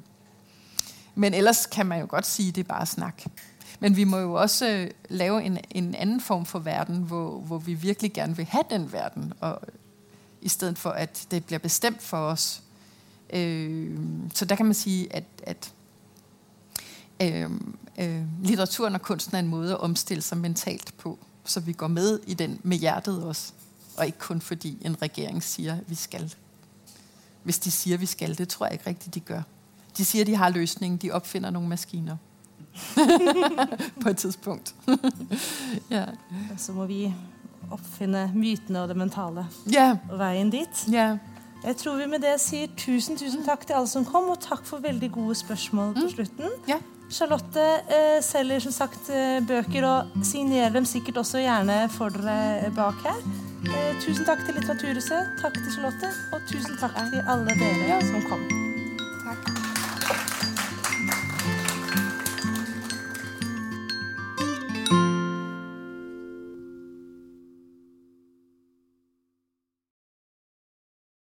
Men ellers kan man jo godt sige, at det er bare snak. Men vi må jo også øh, lave en, en anden form for verden, hvor, hvor vi virkelig gerne vil have den verden, og i stedet for at det bliver bestemt for os. Øh, så der kan man sige, at, at øh, øh, litteraturen og kunsten er en måde at omstille sig mentalt på. så vi går med i den med hjertet også. Og ikke kun fordi en regering siger, at vi skal. Hvis de siger, at vi skal, det tror jeg ikke rigtigt, de gør. De siger, at de har løsningen. De opfinder nogle maskiner. på et tidspunkt. ja. Og så må vi oppfinne mytene og det mentale ja. og veien dit. Ja. Jeg tror vi med det sier tusen, tusen takk til alle som kom, og takk for veldig gode spørsmål på slutten. Ja. Charlotte eh, selger som sagt eh, bøker, og signerer dem sikkert også gjerne for dere bak her. Eh, tusen takk til Litteraturhuset, takk til Charlotte, og tusen takk til alle dere som kom. Tak.